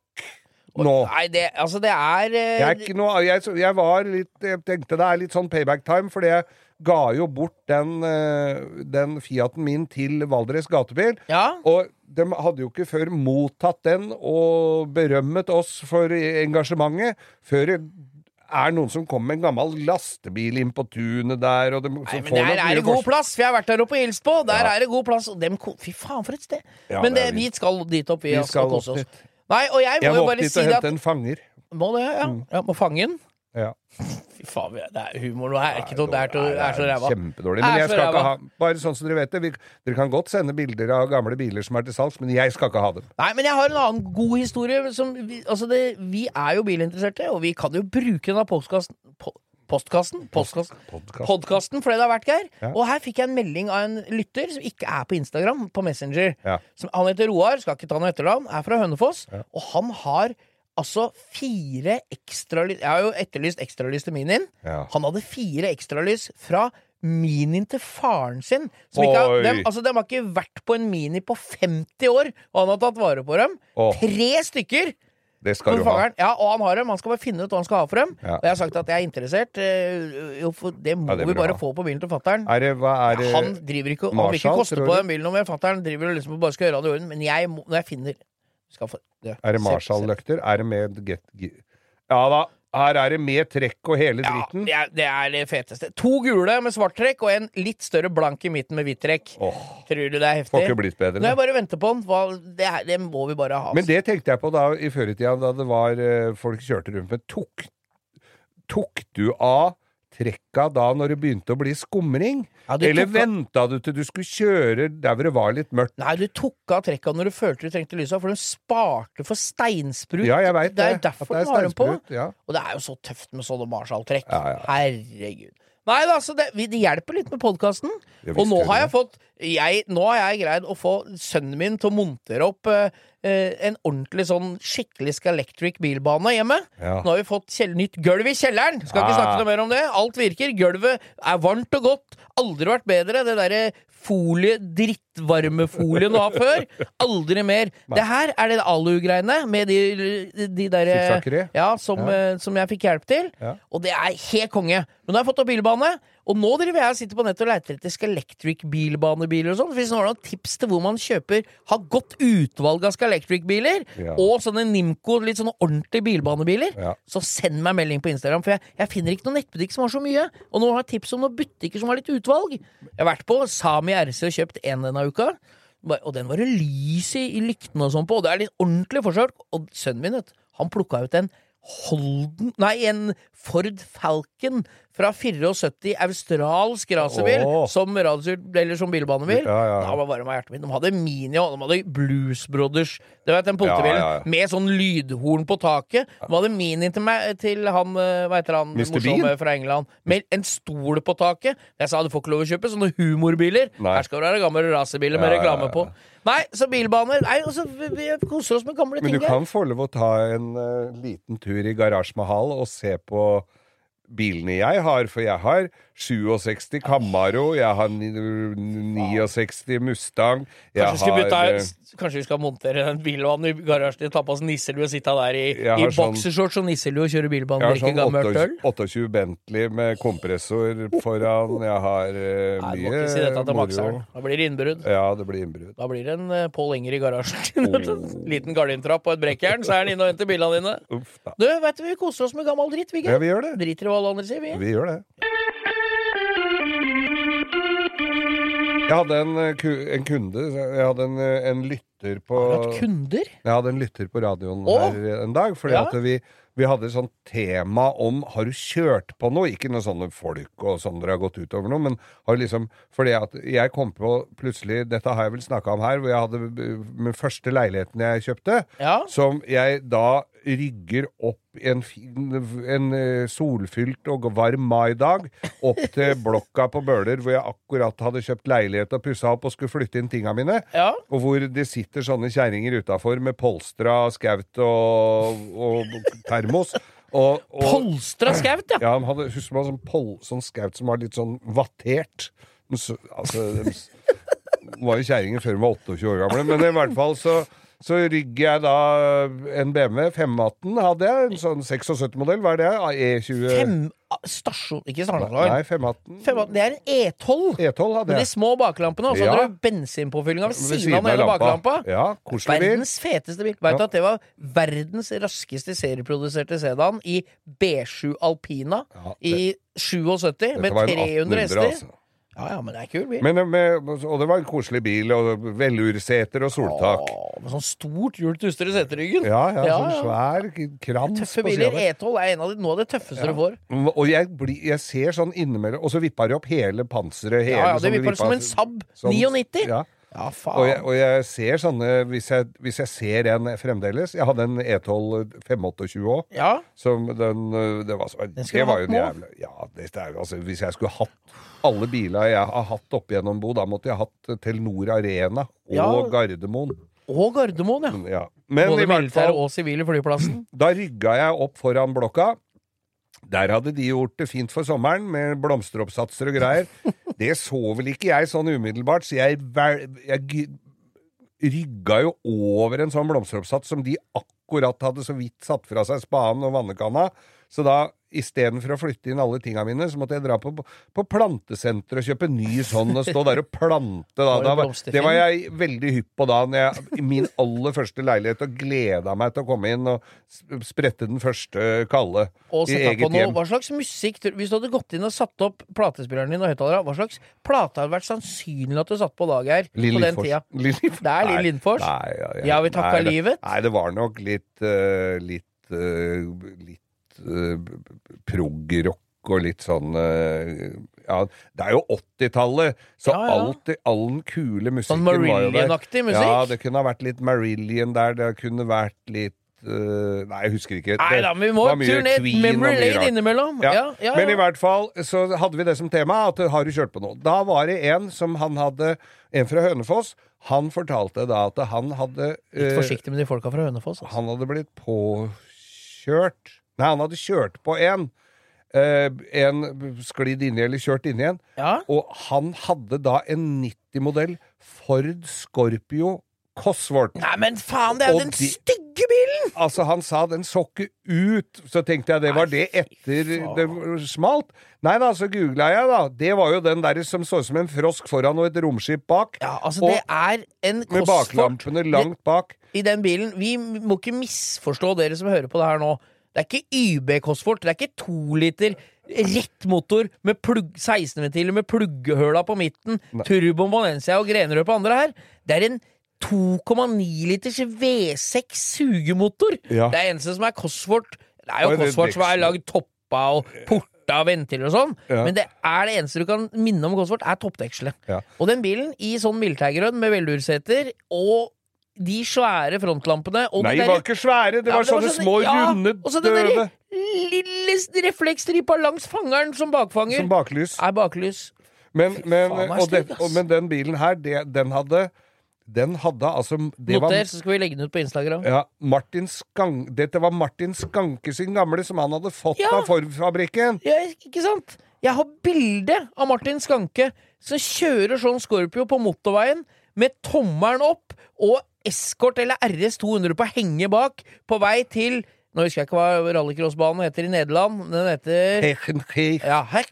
nå. Nei, det, altså, det er eh, Jeg, er noe, jeg, jeg var litt Jeg tenkte det er litt sånn payback time, fordi jeg ga jo bort den, eh, den Fiaten min til Valdres gatebil. Ja. Og de hadde jo ikke før mottatt den og berømmet oss for engasjementet, før det er noen som kommer med en gammel lastebil inn på tunet der, og de, Nei, men der er det god plass, for jeg har vært der oppe og hilst på. Der er det god plass. Og dem, fy faen, for et sted. Ja, men det vi skal dit opp, vi, Vi og skal kose oss. Nei, og jeg må Jeg jo må opp bare dit si og hente at en fanger. Må det, ja. Mm. ja må fange den. Ja. Fy faen, det er humor nå. er ikke noe der til å er så ræva. Kjempedårlig. Men jeg skal ikke ha Bare sånn som dere vet det. Vi, dere kan godt sende bilder av gamle biler som er til salgs, men jeg skal ikke ha dem. Nei, men jeg har en annen god historie. Som vi, altså det, vi er jo bilinteresserte, og vi kan jo bruke den av postkassen po, Postkassen? Postkassen? Podkasten. Podkasten, fordi det har vært, Geir. Ja. Og her fikk jeg en melding av en lytter som ikke er på Instagram, på Messenger. Ja. Som, han heter Roar, skal ikke ta noe etternavn, er fra Hønefoss. Ja. Og han har altså fire ekstralys Jeg har jo etterlyst ekstralys til Minien. Ja. Han hadde fire ekstralys fra Minien til faren sin. Som ikke har, dem, altså, dem har ikke vært på en Mini på 50 år, og han har tatt vare på dem. Åh. Tre stykker! Det skal du ha. Ja, og han har dem. Han skal bare finne ut hva han skal ha for dem. Ja. Og jeg har sagt at jeg er interessert. eh, Jo, det må Ja, det vi bare ha. få på bilen til fatter'n. Er er Han driver ikke Han vil ikke koste på den bilen noe mer. Fatter'n driver liksom bare skal gjøre det i orden. Men jeg må, når jeg finner ja, Er det Marshall-løkter? Er det med get, get. Ja da. Her er det med trekk og hele dritten. det er, det er det feteste. To gule med svart trekk og en litt større blank i midten med hvitt trekk. Oh, Tror du det er får heftig? ikke blitt bedre. Når jeg bare venter på den, hva, det, er, det må vi bare ha. Men det tenkte jeg på da i før i tida, da det var eh, folk kjørte rundt med Tok, tok du av trekka da når det begynte å bli skumring? Ja, Eller tok venta du til du skulle kjøre der hvor det var litt mørkt? Nei, du tok av trekka når du følte du trengte lysa, for den sparte for steinsprut. Ja, jeg vet det er derfor det den har dem på. Ja. Og det er jo så tøft med sånne Marshall-trekk. Ja. Herregud. Nei da, så det, det hjelper litt med podkasten. Og nå har jeg fått jeg, Nå har jeg greid å få sønnen min til å montere opp eh, eh, en ordentlig sånn skikkelig Scalectric bilbane hjemme. Ja. Nå har vi fått nytt gulv i kjelleren. Skal ikke Ah. snakke noe mer om det. Alt virker. Gulvet er varmt og godt. Aldri vært bedre. Det derre folie, drittvarmefolie du har før. Aldri mer. Det her er det alu-greiene med de, de derre ja, som, eh, som jeg fikk hjelp til. Ja. Og det er helt konge. Men nå har jeg fått opp bilbane, og nå driver jeg og sitter på nettet og leter etter Scalectric bilbanebiler og sånn. Hvis noen har noen tips til hvor man kjøper Har godt utvalg av Scalectric biler, Ja. og sånne Nimco, litt sånne ordentlige bilbanebiler, Ja. så send meg melding på Instagram, for jeg, jeg finner ikke noen nettbutikk som har så mye. Og nå har jeg tips om noen butikker som har litt utvalg. Jeg har vært på Sami RC og kjøpt en denne uka. Og den var det lys i, i lyktene og sånn på, og det er litt ordentlig forsøk. Og sønnen min, vet du, han plukka ut en Holden Nei, en Ford Falcon fra 74, australsk racerbil, oh. som som bilbanebil. Ja, ja, ja. Da var varm av hjertet mitt. De hadde Mini og de hadde Blues Brothers. Det vet den politibilen med sånn lydhorn på taket. De hadde Mini til, meg, til han eh, hva heter han, Mr. morsomme fra England, med en stol på taket. Jeg sa du får ikke lov å kjøpe sånne humorbiler. Nei. Her skal det være gamle racerbiler med reklame på. Nei, så bilbaner Nei, altså, vi, vi koser oss med gamle ting. Men du ting, kan få lov å ta en uh, liten tur i Garasje Mahal og se på bilene jeg har, for jeg har 67 Camaro, jeg har 69 Mustang, Kanskje, har bytte, eh, kanskje vi skal montere en bilbane i garasjen, ta på oss nisselue og sitte der i, i sånn- boksershorts og nisselue og kjøre bilbane og drikke sånn gammelt øl? 28, 28 Bentley med kompressor foran, jeg har uh, Nei, mye må si dette til moro. makseren. Da blir det innbrudd. Ja, det blir innbrudd. Da blir det en uh, Pål Enger i garasjen. [laughs] Liten gardintrapp og et brekkjern, så er han inne og henter bilene dine. Uff. Du, vet du, vi koser oss med gammel dritt, vi. Ja, vi gjør det. Driter i hva alle andre sier, vi. Vi gjør det. Jeg hadde en, eh, en kunde, jeg hadde en, eh, en lytter på Har du hatt kunder? Jeg hadde en lytter på radioen Åh? her en dag, fordi Ja. at vi, vi hadde et sånt tema om Har du kjørt på noe? Ikke noe sånne folk og sånn dere har gått utover noe, men har liksom Fordi at jeg kom på plutselig Dette har jeg vel snakka om her, hvor jeg hadde uh, min første leiligheten jeg kjøpte, Ja. som jeg da rygger opp en, fin, en eh, solfylt og varm maidag opp [laughs] til blokka på Bøler, hvor jeg akkurat hadde kjøpt leilighet og pussa opp og skulle flytte inn tinga mine. Ja. Og hvor det sitter sånne kjerringer utafor med polstra skaut og, og termos. Og, og, Polstra skaut, ja. ja, han hadde, husker man sånn, pol, sånn skaut som var litt sånn vattert. Altså, de var jo kjerringer før de var 28 år gamle, men i hvert fall så Så rygger jeg da en BMW 518 hadde jeg, en sånn 76-modell, hva er det? E20 Fem ah, stasjon Ikke stasjonslag. Nei, 518. 518. det er en E12. E12 hadde Med de små baklampene, og så Ja. hadde du bensinpåfyllinga ved siden av hele baklampa. Ja, koselig bil. Verdens feteste bil. Vet du Ja. at det var verdens raskeste serieproduserte sedan i B7 Alpina Ja, i 77 med 300 hester? altså. Ja, ja, men det er kul bil. Men, med, og det var en koselig bil, og velurseter og soltak. Åh, med sånn stort hjul til østre seteryggen. Ja, ja, Ja, sånn ja. svær krans Tøffe biler. E12 er en av de, noe av det tøffeste du får. Og jeg, bli, jeg ser sånn innimellom Og så vipper de opp hele panseret. Hele, Ja, ja, det sånn vipper som en Saab sånn- 99. Ja. Ja, faen. Og jeg, og jeg ser sånne hvis jeg, hvis jeg ser en fremdeles Jeg hadde en E E12 528 òg. Ja, Som den øh, Det var, så, Den det var jo en jævla Ja, det er, altså, hvis jeg skulle hatt alle biler jeg har hatt opp gjennom Bo, da måtte jeg hatt Telenor Arena og Ja. Gardermoen. og Gardermoen, ja. Ja. Men Både militære og sivile flyplassen. [clears throat] Da rygga jeg opp foran blokka. Der hadde de gjort det fint for sommeren, med blomsteroppsatser og greier. [laughs] Det så vel ikke jeg sånn umiddelbart, så jeg, jeg rygga jo over en sånn blomsteroppsats som de akkurat hadde så vidt satt fra seg spaden og vannekanna. Så da, istedenfor å flytte inn alle tinga mine, så måtte jeg dra på, på plantesenter og kjøpe ny sånn og stå der og plante. Da. Det Da var, det var jeg veldig hypp på da, når jeg, min aller første leilighet, og gleda meg til å komme inn og sprette den første kalle Og i eget noe, hjem. Hva slags musikk Hvis du hadde gått inn og satt opp platespilleren din og høyttalerne, hva slags plate hadde vært sannsynlig at du satt på dag her Lill på den tida? Det er Lill Lindfors? Nei, ja, ja. Ja, vi takka livet. Nei, det var nok litt uh, Litt uh, Litt uh, prog-rock og litt sånn uh, Ja, det er jo 80-tallet, så Ja, ja. alt, all den kule musikken Sånn var jo der. Marillion-aktig musikk? Ja, det kunne ha vært litt Marillion der, det kunne vært litt uh, Nei, jeg husker ikke. Nei da, men vi må ned memory lane innimellom. Ja. Ja, ja, Men i hvert fall så hadde vi det som tema, at har du kjørt på noe? Da var det en som han hadde En fra Hønefoss. Han fortalte da at han hadde Litt eh, forsiktig med de folka fra Hønefoss. Altså. Han hadde blitt påkjørt Nei, han hadde kjørt på en. eh, en sklidd inni eller kjørt inni en. Ja. Og han hadde da en 90-modell Ford Scorpio Cosworth. Nei, men faen, det er jo den de- stygge bilen! Altså, han sa den så ikke ut. Så tenkte jeg det var det etter det smalt. Nei da, så googla jeg, da. Det var jo den der som så ut som en frosk foran og et romskip bak. Ja, altså, Og det er en med baklampene langt bak. i den bilen. Vi må ikke misforstå dere som hører på det her nå. Det er ikke YB Cosfort. Det er ikke to liter rett motor med 16-ventiler med pluggehøla på midten, turbo Valencia og Grenerød på andre her. Det er en 2,9 liters V6 sugemotor. Ja. Det er eneste som er Cosfort. Det er jo Cosfort som er lagd toppa og porta og ventiler og sånn, Ja. men det er det eneste du kan minne om Cosfort, er toppdekselet. Ja. Og den bilen i sånn mildteigrønn med veldurseter og de svære frontlampene og Nei, det de var ikke svære. Det Ja, var men sånne små, ja, runde, Og så den derre lille refleksstripa langs fangeren som bakfanger. som baklys. er baklys. Men, men, faen, og det, og, men den bilen her, det, den hadde Den hadde altså det var, så skal vi legge den ut på Instagram. ja, Martin Skang, Dette var Martin Skanke sin gamle, som han hadde fått Ja. av Ford-fabrikken. Ja, ikke sant? Jeg har bilde av Martin Skanke som kjører sånn Scorpio på motorveien med tommelen opp og Escort eller RS 200 på henge bak på vei til Nå husker jeg ikke hva rallycrossbanen heter i Nederland. Den heter. Ja, hei,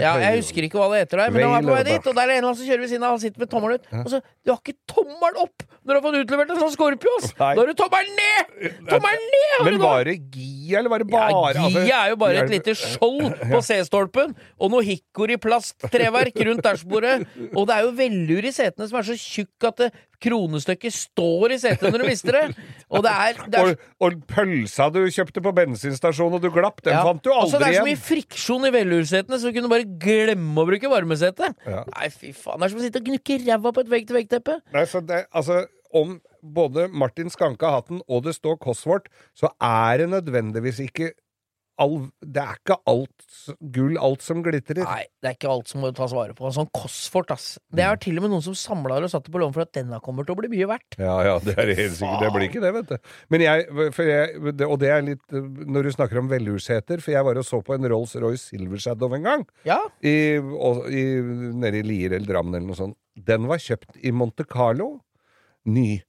Ja, jeg husker ikke hva det heter der, men han er på vei dit, og der er det en eller annen som kjører ved siden av, han sitter med tommelen ut. Og så, du har ikke tommelen opp når du har fått utlevert en sånn Scorpio. Da har du tommelen ned! Tommelen ned! Men var det Gia, eller var det bare Ja, altså, Gia er jo bare et lite skjold på C-stolpen, og noe hickory-plasttreverk rundt dashbordet. Og det er jo vellur i setene som er så tjukk at det, kronestykket står i setet når du mister det. Og det er, det er og, og pølsa du kjøpte på bensinstasjonen og du glapp, den ja. fant du aldri igjen! det er så mye friksjon i velursetene, så du kunne bare glemme å bruke varmesete. Ja. Nei, fy faen. Det er som å sitte og gnukke ræva på et vegg-til-vegg-teppe. Nei, så det, altså, om både Martin Skanke har hatt den, og det står Cosworth, så er det nødvendigvis ikke all, Det er ikke alt gull, alt som glitrer. Nei, det er ikke alt som må tas vare på. Sånn Cosfort, ass. Det er til og med noen som samla og satte på lån for at denne kommer til å bli mye verdt. Ja, ja, det er helt sikkert. Det blir ikke det, vet du. Men jeg, for jeg Og det er litt Når du snakker om velurseter, for jeg var og så på en Rolls-Royce Silver Shadow en gang. Ja. I, og, i, nede i Lier eller Drammen eller noe sånt. Den var kjøpt i Monte Carlo. Ny.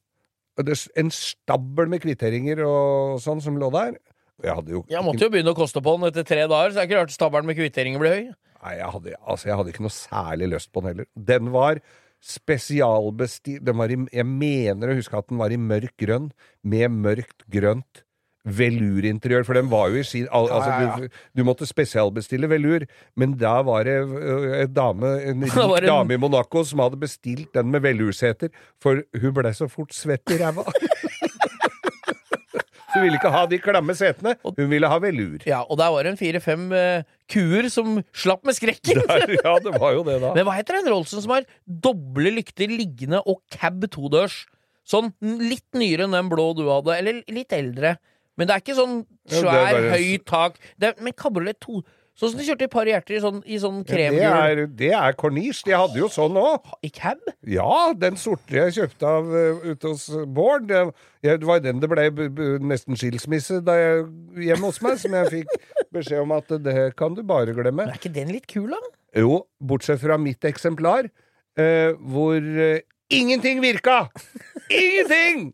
en stabel med kvitteringer og sånn som lå der. Jeg hadde jo Jeg måtte jo begynne å koste på den etter tre dager, så det er ikke rart stabelen med kvitteringer blir høy. Nei, jeg hadde, altså, jeg hadde ikke noe særlig lyst på den heller. Den var spesialbestilt den var i, Jeg mener å huske at den var i mørk grønn, med mørkt grønt velurinteriør, for den var jo i sin al, altså, Ja, ja, ja. Du, du måtte spesialbestille velur, men da var det en dame, en [laughs] rik en- dame i Monaco som hadde bestilt den med velurseter, for hun ble så fort svett i ræva. [laughs] Hun ville ikke ha de klamme setene, hun ville ha velur. Ja, Og der var det en fire-fem eh, kuer som slapp med skrekken. Der, ja, det var jo det, da. [laughs] Men hva heter den Rolsen som har doble lykter liggende og cab todørs? Sånn litt nyere enn den blå du hadde, eller litt eldre. Men det er ikke sånn Ja, svær, bare- høyt tak. Men kabriolet to Sånn som de kjørte i Par hjerter i sånn, i sånn Det kremgul er, det er corniche. De hadde jo sånn òg. I cab? Ja, den sorte jeg kjøpte av uh, ute hos Bård. Det, jeg, det var den det ble nesten skilsmisse da jeg, hjemme hos meg, som jeg fikk [laughs] beskjed om at det kan du bare glemme. Men er ikke den litt kul, da? Jo, bortsett fra mitt eksemplar, eh, hvor eh, ingenting virka! [laughs] Ingenting!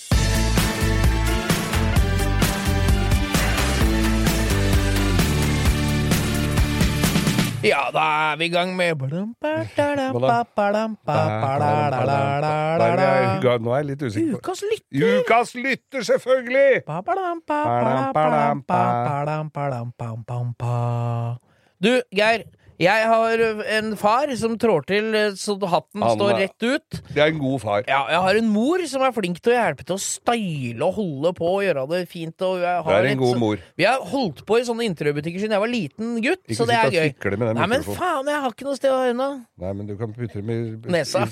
[laughs] Ja, da er vi i gang med nå er jeg litt usikker Ukas lytter! Ukas lytter, selvfølgelig! Du, Geir. Jeg har en far som trår til eh, så hatten Han står rett ut. Det er en god far. Ja, jeg har en mor som er flink til å hjelpe til å style og holde på og gjøre det fint. Og jeg Det er en et god mor. Vi har holdt på i sånne interiørbutikker siden jeg var liten gutt, Ikke så det er gøy. med den Nei, men faen, jeg har ikke noe sted å ha unna. Nei, men du kan putte dem i Nesa.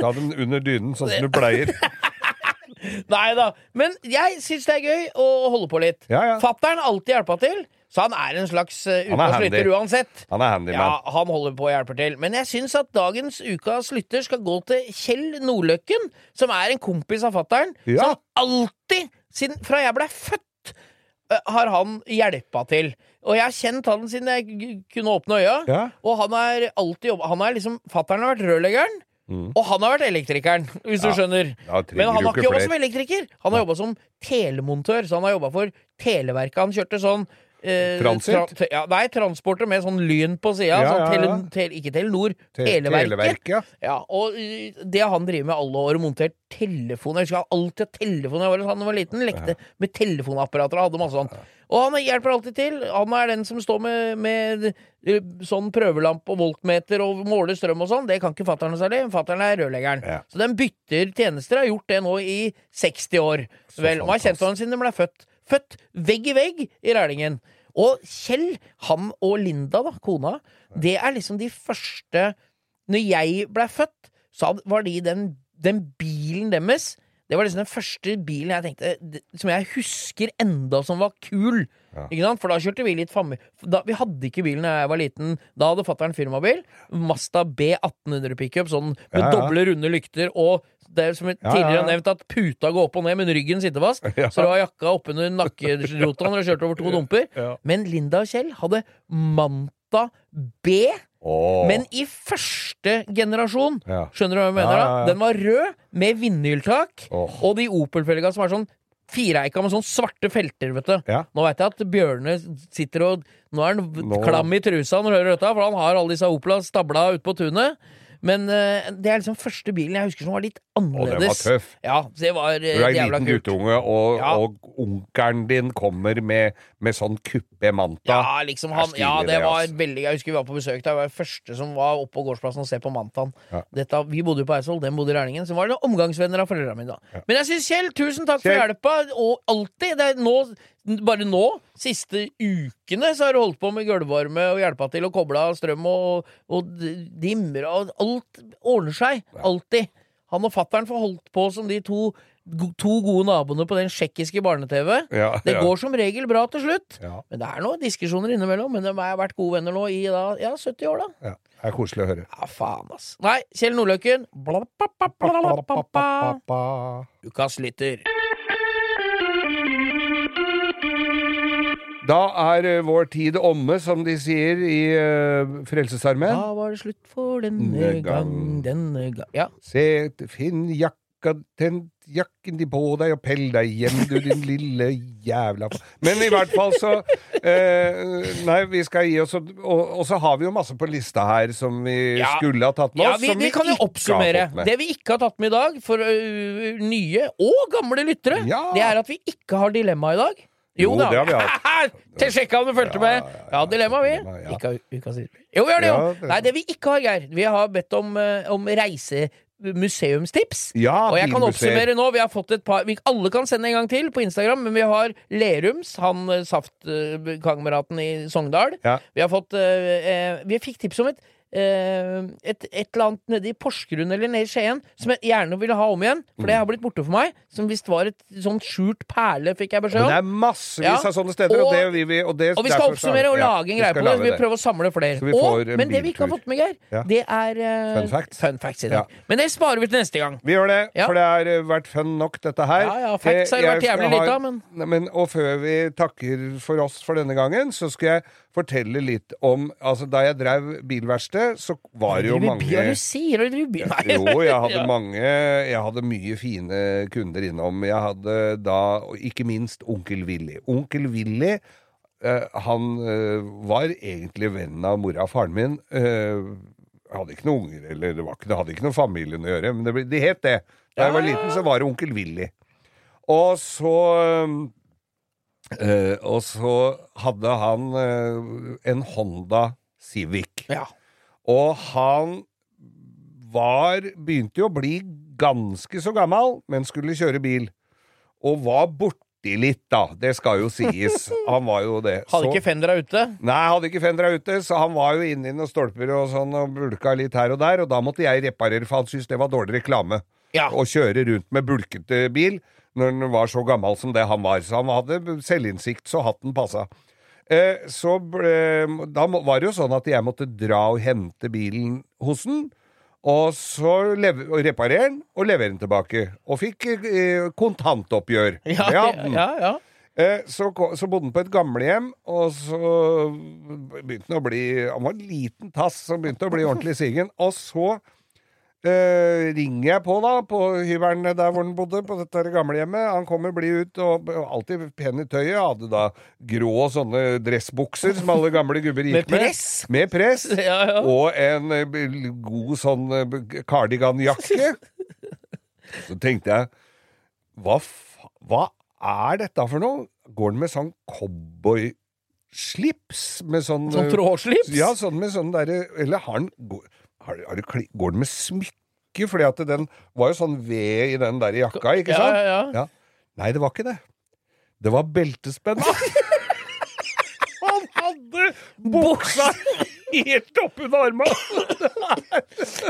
Ta den under dynen, sånn som du pleier. [laughs] Nei da. Men jeg syns det er gøy å holde på litt. Ja, ja. Fattern alltid hjelpa til, så han er en slags er ukas lytter uansett. Han er handyman. Ja, han holder på og hjelper til. Men jeg syns at dagens ukas lytter skal gå til Kjell Nordløkken, som er en kompis av fattern. Ja. Som alltid, siden fra jeg blei født, eh, har han hjelpa til. Og jeg har kjent han siden jeg kunne åpne øya. Ja. Og han er alltid jobba Han er liksom Fattern har vært rørleggeren, Mm. og han har vært elektrikeren, hvis Ja. du skjønner. Ja, Men han har ikke jobba som elektriker. Han har jobba som telemontør, så han har jobba for Televerket. Han kjørte sånn eh, Transit? tra- ja, nei, transporter med sånn lyn på sida. Ja, sånn tele, tel, ikke Telenor, Te- Televerket. Televerket, ja. Ja, og uh, det han driver med alle år, montert telefon. Jeg husker alltid hadde telefon jeg var, han var liten. Lekte med telefonapparater og hadde masse sånn. Og han hjelper alltid til. Han er den som står med, med eh, sånn prøvelamp og voltmeter og måler strøm og sånn. Det kan ikke fatter'n noe særlig. Fatter'n er rørleggeren. Så den bytter tjenester. Har gjort det nå i 60 år. Vel, og har kjent hverandre siden de ble født. Født vegg i vegg i Rælingen. Og Kjell, han og Linda, da, kona, det er liksom de første Når jeg ble født, så var de den, den bilen deres Det var liksom den første bilen jeg tenkte Som jeg husker enda som var kul. Ja. Ikke sant? For da kjørte vi litt fami... Da, vi hadde ikke bilen da jeg var liten. Da hadde fatter'n firmabil. Mazda B1800 pickup, sånn med Ja, ja. doble runde lykter. Og det er som jeg tidligere har nevnt, at puta går opp og ned, men ryggen sitter fast. [laughs] Så det var jakka oppunder nakkerota når du kjørte over to [laughs] dumper. Men Linda og Kjell hadde Manta B. Oh. Men i første generasjon. Ja. Skjønner du hva jeg mener? Da? Den var rød med vindhjultak, oh. og de Opel-felga som er sånn fireeika med sånne svarte felter, vet du. Ja. Nå veit jeg at Bjørne sitter og Nå er han Nå- klam i trusa når han hører dette, for han har alle disse Opla stabla ute på tunet. Men uh, det er liksom første bilen jeg husker som var litt Og den var annerledes. tøff. Ja, det var uh, Du er en liten guttunge, og, Ja. og onkelen din kommer med, med sånn kuppe manta. Ja, liksom han, Det ja, det det, var altså. veldig Jeg husker vi var på besøk der. Jeg var den første som var oppe på gårdsplassen og se på Mantan. Ja. Dette, vi bodde jo på Eidsvoll, den bodde i Rælingen. Så var det omgangsvenner av foreldrene mine. da Men jeg syns, Kjell, tusen takk for Kjell. hjelpa, og alltid. Det er nå, bare nå, siste ukene, så har du holdt på med gulvvarme og hjelpa til å koble av strøm og, og dimmer og alt ordner seg. Alltid. Han og fattern får holdt på som de to, to gode naboene på den tsjekkiske barne-TV. Ja, Det ja. går som regel bra til slutt. Ja, Men det er noen diskusjoner innimellom. Men de har vært gode venner nå i da, ja, 70 år, da. ja. Det er koselig å høre. Ja, faen, ass. Nei, Kjell Nordløkken. Ukas lytter. Da er eh, vår tid omme, som de sier i uh, Frelsesarmeen. Da var det slutt for denne gang, denne gang Ja. Se, finn jakka, tent jakken din på deg og pell deg hjem, du din lille jævla Men i hvert fall så eh, Nei, vi skal gi oss Og, og, og så har vi jo masse på lista her som vi Ja. skulle ha tatt med Ja, oss, vi, som vi kan jo oppsummere. Det vi ikke har tatt med i dag, for uh, nye og gamle lyttere, Ja. det er at vi ikke har dilemma i dag. Jo, det har vi hatt. [laughs] Til sjekka om du fulgte med. Ja, dilemma, vi. dilemma, ja. Ikke ha ukas. Jo, vi har det, jo. Ja, det- Nei, det vi ikke har, Geir. Vi har bedt om, om reise reisemuseumstips. Ja, Og jeg kan oppsummere nå. Vi har fått et par vi, Alle kan sende en gang til på Instagram, men vi har Lerums, han eh, saftkameraten i Sogndal. Ja. Vi har fått eh, eh, Vi fikk tips om et eh, et, et eller annet nede i Porsgrunn eller nede i Skien som jeg gjerne ville ha om igjen, for det har blitt borte for meg. Som visst var et sånt skjult perle, fikk jeg beskjed om. det er massevis Ja. av sånne steder, og, Og- det vil vi Og, det, Og vi skal oppsummere og ja, lage en vi greie på det. Så Vi prøver å samle flere. Og, men det vi ikke har fått med, Geir, Ja. det er uh, Fun facts. Fun facts i dag. Ja. Men det sparer vi til neste gang. Vi gjør det, Ja. for det har eh, vært fun nok, dette her. Ja, ja, facts har det Eh, vært jævlig lite av, men- men Og før vi takker for oss for denne gangen, så skal jeg fortelle litt om Altså, da jeg drev bilverksted, så var det jo mange Hva er det du sier? Du driver bil? Nei. jo, jeg hadde [laughs] mange Jeg hadde mye fine kunder innom. Jeg hadde da, ikke minst onkel Willy. Onkel Willy eh, han eh, var egentlig vennen av mora og faren min. Eh, hadde ikke noen unger, eller det, var ikke, det hadde ikke noe familien å gjøre, men det, ble- det het det. Da jeg var liten, så var det onkel Willy. Og så eh, Og så hadde han uh, en Honda Civic. Ja. Og han var Begynte jo å bli ganske så gammel, men skulle kjøre bil. Og var borti litt, da. Det skal jo sies. [laughs] Han var jo det. Hadde Så- ikke fendera ute? Nei, hadde ikke fendera ute, så han var jo inni noen stolper og sånn og bulka litt her og der, og da måtte jeg reparere, for han syntes det var dårlig reklame Ja. å kjøre rundt med bulkete bil når han var så gammel som det han var. Så han hadde selvinnsikt, så hatten passa. Eh, så ble, da var det jo sånn at jeg måtte dra og hente bilen hos den. Og så reparere den og levere den tilbake. Og fikk eh, kontantoppgjør. Ja, ja, ja, ja. Eh, så, så bodde han på et gamlehjem, og så begynte han å bli Han var en liten tass som begynte å bli ordentlig sigen. Og så eh, ringer jeg på, da, på hybelen der hvor han bodde, på dette gamlehjemmet. Han kommer blid ut, og alltid pen i tøyet. Hadde da grå sånne dressbukser som alle gamle gubber gikk Med med. press? Med press. [laughs] Ja, ja. Og en eh, god sånn eh, kardiganjakke. Så tenkte jeg hva, hva er dette for noe? Går den med sånn cowboyslips? Med sånn Sånn trådslips? Ja, sånn med sånn derre Eller har den har, har det går den med smykke? Fordi at den var jo sånn ved i den der jakka, ikke Ja, sant? ja, ja. Nei, det var ikke det. Det var beltespenn. [laughs] Han hadde buksa helt oppunder armene!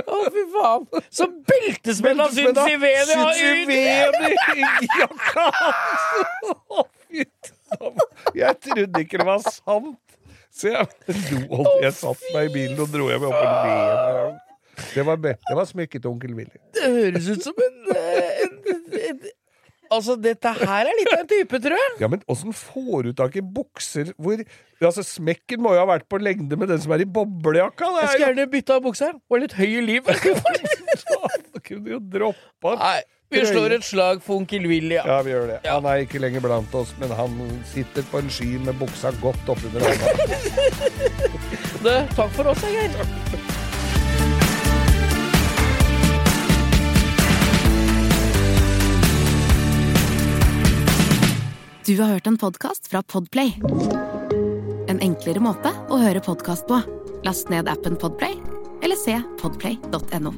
Å, fy faen. Så beltespenna syns i venet Syns i ut! venet i jakka hans! Å, faen. Jeg trodde ikke det var sant. Så jeg, [laughs] lo, jeg satt meg i bilen og dro hjem og le. Det var, det var smykket til onkel Willy. Det høres ut som en, eh, en, en Altså, dette her er litt av en type, tror jeg. Ja, men åssen får du tak i bukser hvor Altså, Smekken må jo ha vært på lengde med den som er i boblejakka. Jeg skulle gjerne bytta bukser. Var litt høy i livet. [laughs] da kunne du jo droppa Nei, vi slår et slag for onkel Willy, ja. Ja, vi gjør det. Ja. Han er ikke lenger blant oss, men han sitter på en sky med buksa godt oppunder armen. [laughs] du, takk for oss, Geir. Du har hørt en podcast fra Podplay. En enklere måte å høre podcast på. Last ned appen Podplay, eller se podplay.no.